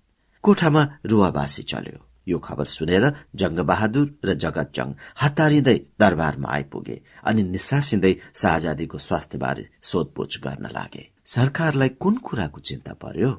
Speaker 3: कोठामा रुवाबासी चल्यो। यो खबर सुनेर जंगबहादुर र जगत जंग हतारिँदै दरबारमा आइपुगे अनि निसासिँदै शाहजादीको स्वास्थ्यबारे सोधपुछ गर्न लागे सरकारलाई कुन कुराको चिन्ता पर्यो?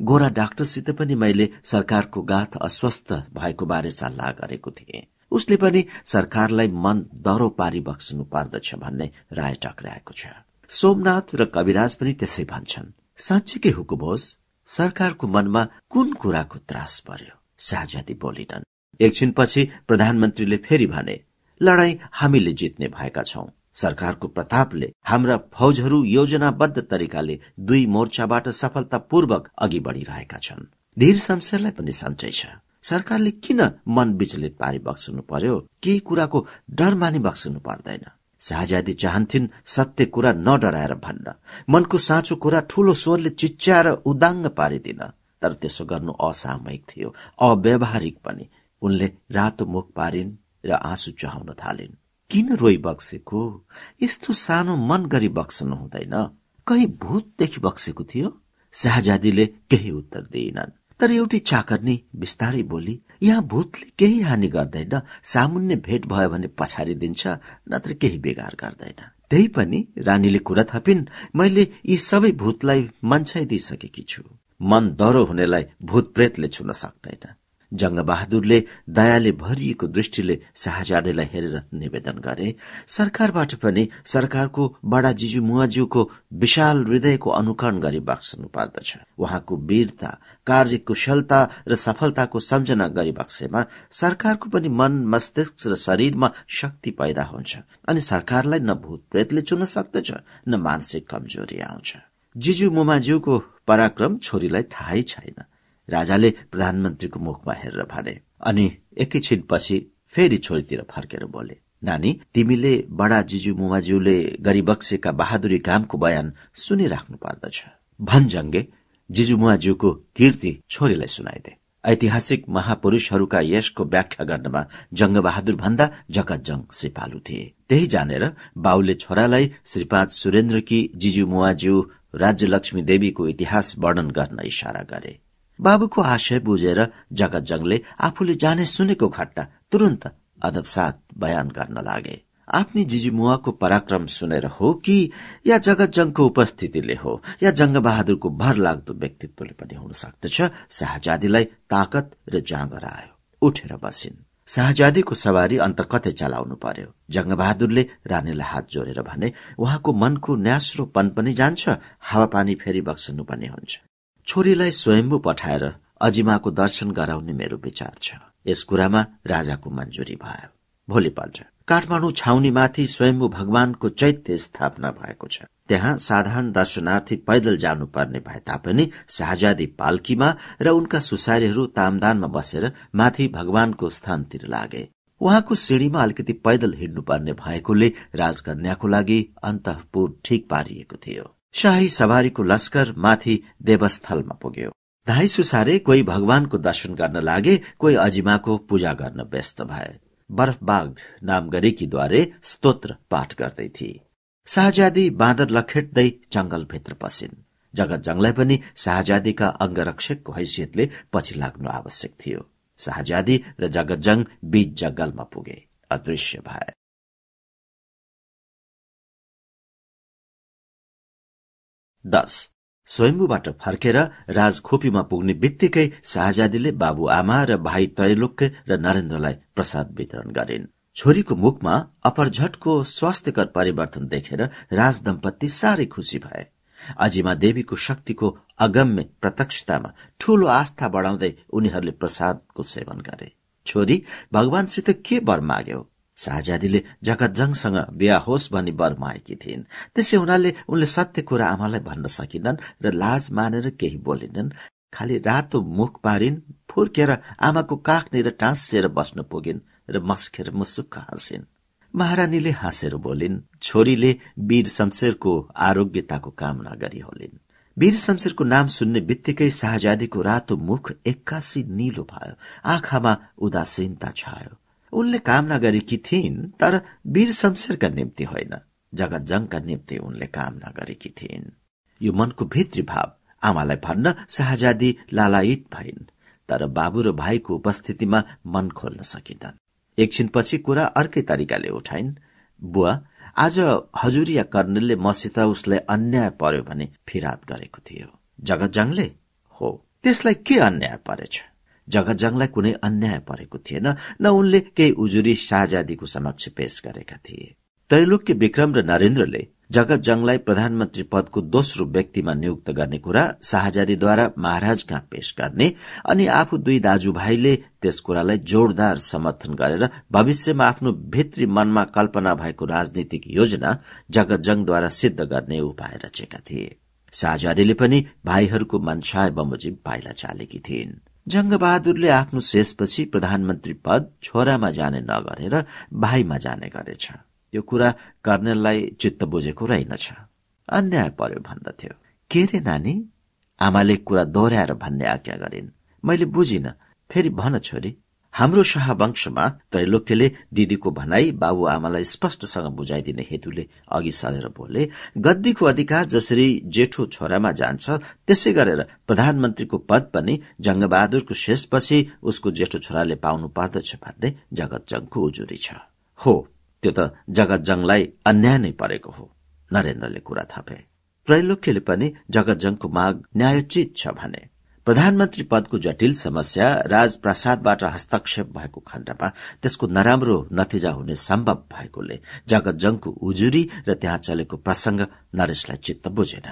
Speaker 3: गोरा डाक्टरसित पनि मैले सरकारको गाथ अस्वस्थ भएको बारे सल्लाह गरेको थिएँ। उसले पनि सरकारलाई मन दरो पारी बक्सनु पर्दछ भन्ने राय टक्राएको छ। सोमनाथ र कविराज पनि त्यसै भन्छन्। साँच्चीकै हुकुम होस् सरकारको मनमा कुन कुराको त्रास पर्यो शाहजादी बोलिनन्। एकछिनपछि प्रधानमन्त्रीले फेरि भने लडाई हामीले जित्ने भएका छौं। सरकारको प्रतापले हाम्रा फौजहरू योजनाबद्ध तरिकाले दुई मोर्चाबाट सफलतापूर्वक अघि बढ़िरहेका छन्। धीर शमशेरलाई पनि सन्चै छ। सरकारले किन मन विचलित पारी बक्सनु पर्यो? केही कुराको डर मानि बक्सनु पर्दैन। शाहजादी चाहन्थिन् सत्य कुरा नडराएर भन्न। मनको साँचो कुरा ठूलो स्वरले चिच्याएर उदाङ्ग पारिदिन। तर त्यसो गर्नु असामयिक थियो। अव्यवहारिक पनि। उनले रातो मुख पारिन् र आँसु चहाउन थालिन्। किन रोइ बक्सेको? यस्तो सानो मन गरी बक्सनु हुँदैन। कहीँ भूतदेखि बक्सेको थियो? शाहजादीले केही उत्तर दिइनन्। तर एउटी चाकर्नी बिस्तारै बोली यहाँ भूतले केही हानि गर्दैन। सामुन्य भेट भयो भने पछाडि दिन्छ नत्र केही बेगार गर्दैन। त्यही पनि रानीले कुरा थपिन् मैले यी सबै भूतलाई मन्छाइदिइसकेकी छु। मन दह्रो हुनेलाई भूत प्रेतले छुन सक्दैन। जङ्गबहादुरले दयाले भरिएको दृष्टिले शाहजादेलाई हेरेर निवेदन गरे। सरकारबाट पनि सरकारको बडा जिजु मुवाज्यूको विशाल हृदयको अनुकरण गरी बक्सनु पर्दछ उहाँको वीरता कार्यकुशलता र सफलताको सम्झना गरी बक्सेमा सरकारको पनि मन मस्तिष्क र शरीरमा शक्ति पैदा हुन्छ अनि सरकारलाई न भूत प्रेतले चुन्न सक्दछ न मानसिक कमजोरी आउँछ। जिजु मुमाज्यूको पराक्रम छोरीलाई थाहै छैन। राजाले प्रधानमन्त्रीको मुखमा हेरेर भने अनि एकैछिनपछि फेरि छोरीतिर फर्केर बोले नानी तिमीले बडा जिजु मुमाज्यूले गरिबक्सेका बहादुरी कामको बयान सुनिराख्नु पर्दछ। भन्जङ्गे जिजु मुवाज्यूको कीर्ति छोरीलाई सुनाइदे। ऐतिहासिक महापुरूषहरूका यशको व्याख्या गर्नमा जङ्गबहादुर भन्दा जगतजङ सिपालु थिए। त्यही जानेर बाउले छोरालाई श्रीपाद सुरेन्द्रकी जिजु मुवाज्यू राज्यलक्ष्मी देवीको इतिहास वर्णन गर्न इशारा गरे। बाबुको आशय बुझेर जगतजङले आफूले जाने सुनेको घटना तुरन्त अदबसाथ बयान गर्न लागे। आफ्नी जिजीमुवाको पराक्रम सुनेर हो कि या जगतजङको उपस्थितिले हो या जङ्गबहादुरको भर लाग्दो व्यक्तित्वले पनि हुन सक्दछ शाहजादीलाई ताकत र जाँगर आयो। उठेर बसिन्। शाहजादीको सवारी अन्त कतै चलाउनु पर्यो? जङ्गबहादुरले रानीलाई हात जोडेर भने उहाँको मनको न्यास्रोपन पनि जान्छ हावापानी फेरि बक्सनु पनि हुन्छ। छोरीलाई स्वयम्भू पठाएर अजिमाको दर्शन गराउने मेरो विचार छ। यस कुरामा राजाको मञ्जुरी भयो। भोलिपल्ट काठमाडौँ छाउनीमाथि स्वयम्भू भगवानको चैत्य स्थापना भएको छ। त्यहाँ साधारण दर्शनार्थी पैदल जानुपर्ने भए तापनि शाहजादी पाल्कीमा र उनका सुसारीहरू तामदानमा बसेर माथि भगवानको स्थानतिर लागे। उहाँको सिँढीमा अलिकति पैदल हिँड्नुपर्ने भएकोले राजकन्याको लागि अन्तपुर ठिक पारिएको थियो। शाही सवारीको लस्कर माथि देवस्थलमा पुग्यो। धाई सुसारे कोही भगवानको दर्शन गर्न लागे कोही अजिमाको पूजा गर्न व्यस्त भए। बरफबाग नाम गरेकीद्वारे स्तोत्र पाठ गर्दै थिए। शाहजादी बाँदर लखेट्दै जंगलभित्र पसिन्। जगत जङलाई पनि शाहजादीका अङ्गरक्षकको हैसियतले पछि लाग्नु आवश्यक थियो। शाहजादी र जगतजङ बीच जंगलमा पुगे। अदृश्य भए। दश स्वयम्बुबाट फर्केर राजखोपीमा पुग्ने बित्तिकै शाहजादीले बाबुआमा र भाइ त्रैलोक्य र नरेन्द्रलाई प्रसाद वितरण गरिन्। छोरीको मुखमा अपरझटको स्वास्थ्यकर परिवर्तन देखेर राज दम्पति साह्रै खुशी भए। अजिमा देवीको शक्तिको अगम्य प्रत्यक्षतामा ठूलो आस्था बढाउँदै उनीहरूले प्रसादको सेवन गरे। छोरी भगवानसित के वर माग्यो? शाहजादीले जगतजङसँग बिहा होस् भनी वर माएकी थिइन्। त्यसै हुनाले उनले सत्य कुरा आमालाई भन्न सकिनन् र लाज मानेर केही बोलिनन्। खालि रातो मुख पारिन् फुर्केर आमाको काखनिर टाँसिएर बस्न पुगिन् र मस्केर मुसुक्क हाँसिन्। महारानीले हाँसेर बोलिन् छोरीले वीर शमशेरको आरोग्यताको कामना गरी होलिन्। वीर शमशेरको नाम सुन्ने बित्तिकै शाहजादीको रातो मुख एक्कासी निलो भयो। आँखामा उदासीनता छायो। उनले कामना गरेकी थिइन् तर वीर शमशेरका निम्ति होइन जगतजङका निम्ति उनले कामना गरेकी थिइन्। यो मनको भित्री भाव आमालाई भन्न शाहजादी लालायित भइन् तर बाबु र भाइको उपस्थितिमा मन खोल्न सकिँदन्। एकछिनपछि कुरा अर्कै तरिकाले उठाइन् बुवा आज हजुरिया कर्णेलले मसित उसलाई अन्याय पर्यो भने फिरात गरेको थियो। जगतजङले हो त्यसलाई के अन्याय परेछ? जगतजङलाई कुनै अन्याय परेको थिएन न उनले केही उजुरी शाहजादीको समक्ष पेश गरेका थिए। त्रैलोक्य विक्रम र नरेन्द्रले जगतजङलाई प्रधानमन्त्री पदको दोस्रो व्यक्तिमा नियुक्त गर्ने कुरा शाहजादीद्वारा महाराज कहाँ पेश गर्ने अनि आफू दुई दाजुभाइले त्यस कुरालाई जोरदार समर्थन गरेर भविष्यमा आफ्नो भित्री मनमा कल्पना भएको राजनीतिक योजना जगतजङद्वारा सिद्ध गर्ने उपाय रचेका थिए। शाहजादीले पनि भाइहरूको मनसाय बमोजिम पाइला चालेकी थिइन्। जङ्गबहादुरले आफ्नो शेषपछि प्रधानमन्त्री पद छोरामा जाने नगरेर भाइमा जाने गरेछ। त्यो कुरा कर्णेललाई चित्त बुझेको रहेनछ। अन्याय पर्यो भन्दथ्यो। के रे नानी? आमाले कुरा दोहोऱ्याएर भन्ने आज्ञा गरिन्। मैले बुझिन। फेरि भन छोरी। हाम्रो शाहवंशमा त्रैलोक्यले दिदीको भनाई बाबुआमालाई स्पष्टसँग बुझाइदिने हेतुले अघि सरेर बोले गद्दीको अधिकार जसरी जेठो छोरामा जान्छ त्यसै गरेर प्रधानमन्त्रीको पद पनि जंगबहादुरको शेषपछि उसको जेठो छोराले पाउनु पर्दछ भन्ने जगतजङको उजुरी छ। हो त्यो त जगतजङलाई अन्याय नै परेको हो नरेन्द्रले कुरा थपे। त्रैलोक्यले पनि जगतजङको माग न्यायोचित छ भने प्रधानमन्त्री पदको जटिल समस्या राजप्रसादबाट हस्तक्षेप भएको खण्डमा त्यसको नराम्रो नतिजा हुने सम्भव भएकोले जगतजङको उजुरी र त्यहाँ चलेको प्रसंग नरेशलाई चित्त बुझेन।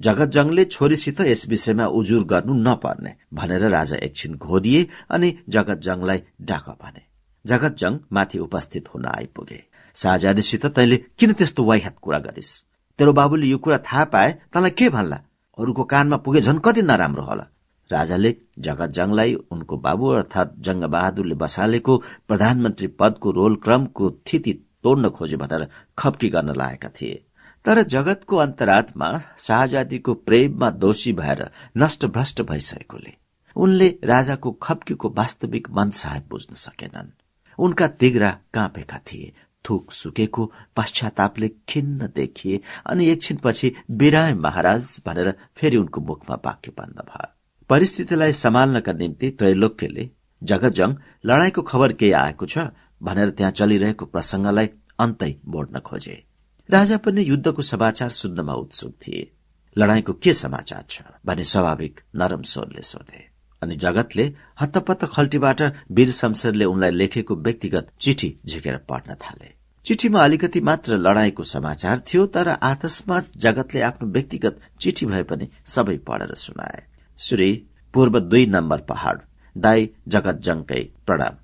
Speaker 3: जगतजङले छोरीसित यस विषयमा उजुर गर्नु नपर्ने भनेर राजा एकछिन घोदिए अनि जगतजङलाई डाक भने। जगतजङ माथि उपस्थित हुन आइपुगे। शाहजादीसित तैले किन त्यस्तो वाइहात कुरा गरिस्? तेरो बाबुले यो कुरा थाहा पाए तँलाई के भन्ला? अरूको कानमा पुगे झन् कति नराम्रो होला। राजाले जगतजङलाई उनको बाबु अर्थात जङ्गबहादुरले बसालेको प्रधानमन्त्री पदको रोल क्रमको थिति तोड्न खोज्यो भनेर खप्की गर्न लागेका थिए। तर जगतको अन्तरात्मा शाहजादीको प्रेममा दोषी भएर नष्टभ्रष्ट भइसकेकोले। उनले राजाको खप्कीको वास्तविक मन साहेब बुझ्न सकेनन्। उनका तिग्रा काँपेका थिए थुक सुकेको पश्चातापले खिन्न देखिए अनि एकछिनपछि बिराय महाराज भनेर फेरि उनको मुखमा वाक्य बन्द भयो। परिस्थितिलाई सम्हाल्नका निम्ति त्रैलोक्यले जगतजङ लडाईँको खबर केही आएको छ? भनेर त्यहाँ चलिरहेको प्रसंगलाई अन्तै मोड्न खोजे। राजा पनि युद्धको समाचार सुन्नमा उत्सुक थिए। लडाईँको के समाचार छ? भने स्वाभाविक नरम स्वरले सोधे। अनि जगतले हत्तपत्त खल्टीबाट वीर शमशेरले उनलाई लेखेको व्यक्तिगत चिठी झिकेर पढ्न थाले। चिठीमा अलिकति मात्र लडाईँको समाचार थियो तर आतस्मात जगतले आफ्नो व्यक्तिगत चिठी भए पनि सबै पढेर सुनाए। श्री पूर्व दुई नम्बर पहाड़ दाई जगतजङकै प्रणाम।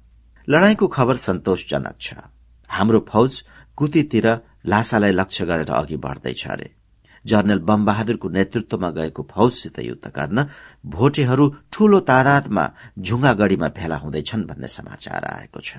Speaker 3: लडाईँको खबर सन्तोषजनक छ। हाम्रो फौज कुतीतिर लासालाई लक्ष्य गरेर अघि बढ्दैछ अरे। जर्नल बमबहादुरको नेतृत्वमा गएको फौजसित युद्ध गर्न भोटेहरू ठूलो तादादमा झुङ्गागढ़ीमा भेला हुँदैछन् भन्ने समाचार आएको छ।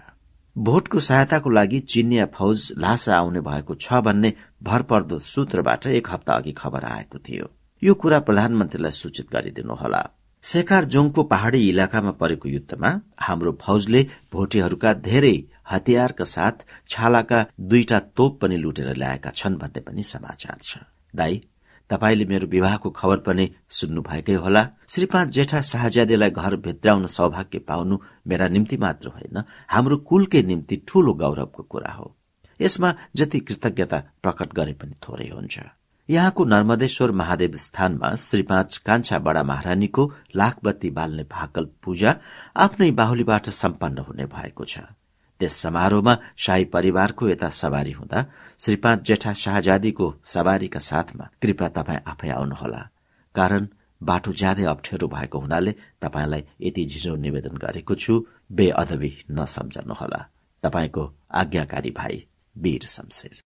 Speaker 3: भोटको सहायताको लागि चिनिया फौज लासा आउने भएको छ भन्ने भरपर्दो सूत्रबाट एक हप्ता अघि खबर आएको थियो। यो कुरा प्रधानमन्त्रीलाई सूचित गरिदिनुहोला। शेखार जोङको पहाड़ी इलाकामा परेको युद्धमा हाम्रो फौजले भोटेहरूका धेरै हतियारका साथ छालाका दुईटा तोप पनि लुटेर ल्याएका छन् भन्ने पनि समाचार छ। दाई तपाईँले मेरो विवाहको खबर पनि सुन्नु भएकै होला। श्रीपाँच जेठा शाहज्यादेलाई घर भित्राउन सौभाग्य पाउनु मेरा निम्ति मात्र होइन हाम्रो कुलकै निम्ति ठूलो गौरवको कुरा हो। यसमा जति कृतज्ञता प्रकट गरे पनि थोरै हुन्छ। यहाँको नर्मदेश्वर महादेव स्थानमा श्री पाँच कान्छा बडा महारानीको लाखबत्ती बाल्ने भाकल पूजा आफ्नै बाहुलीबाट सम्पन्न हुने भएको छ। त्यस समारोहमा शाही परिवारको यता सवारी हुँदा श्री पाँच जेठा शाहजादीको सवारीका साथमा कृपया तपाईँ आफै आउनुहोला। कारण बाटो ज्यादै अप्ठ्यारो भएको हुनाले तपाईँलाई यति झिझो निवेदन गरेको छु बेअदबी नसम्झनुहोला। तपाईँको आज्ञाकारी भाइ वीर शमशेर।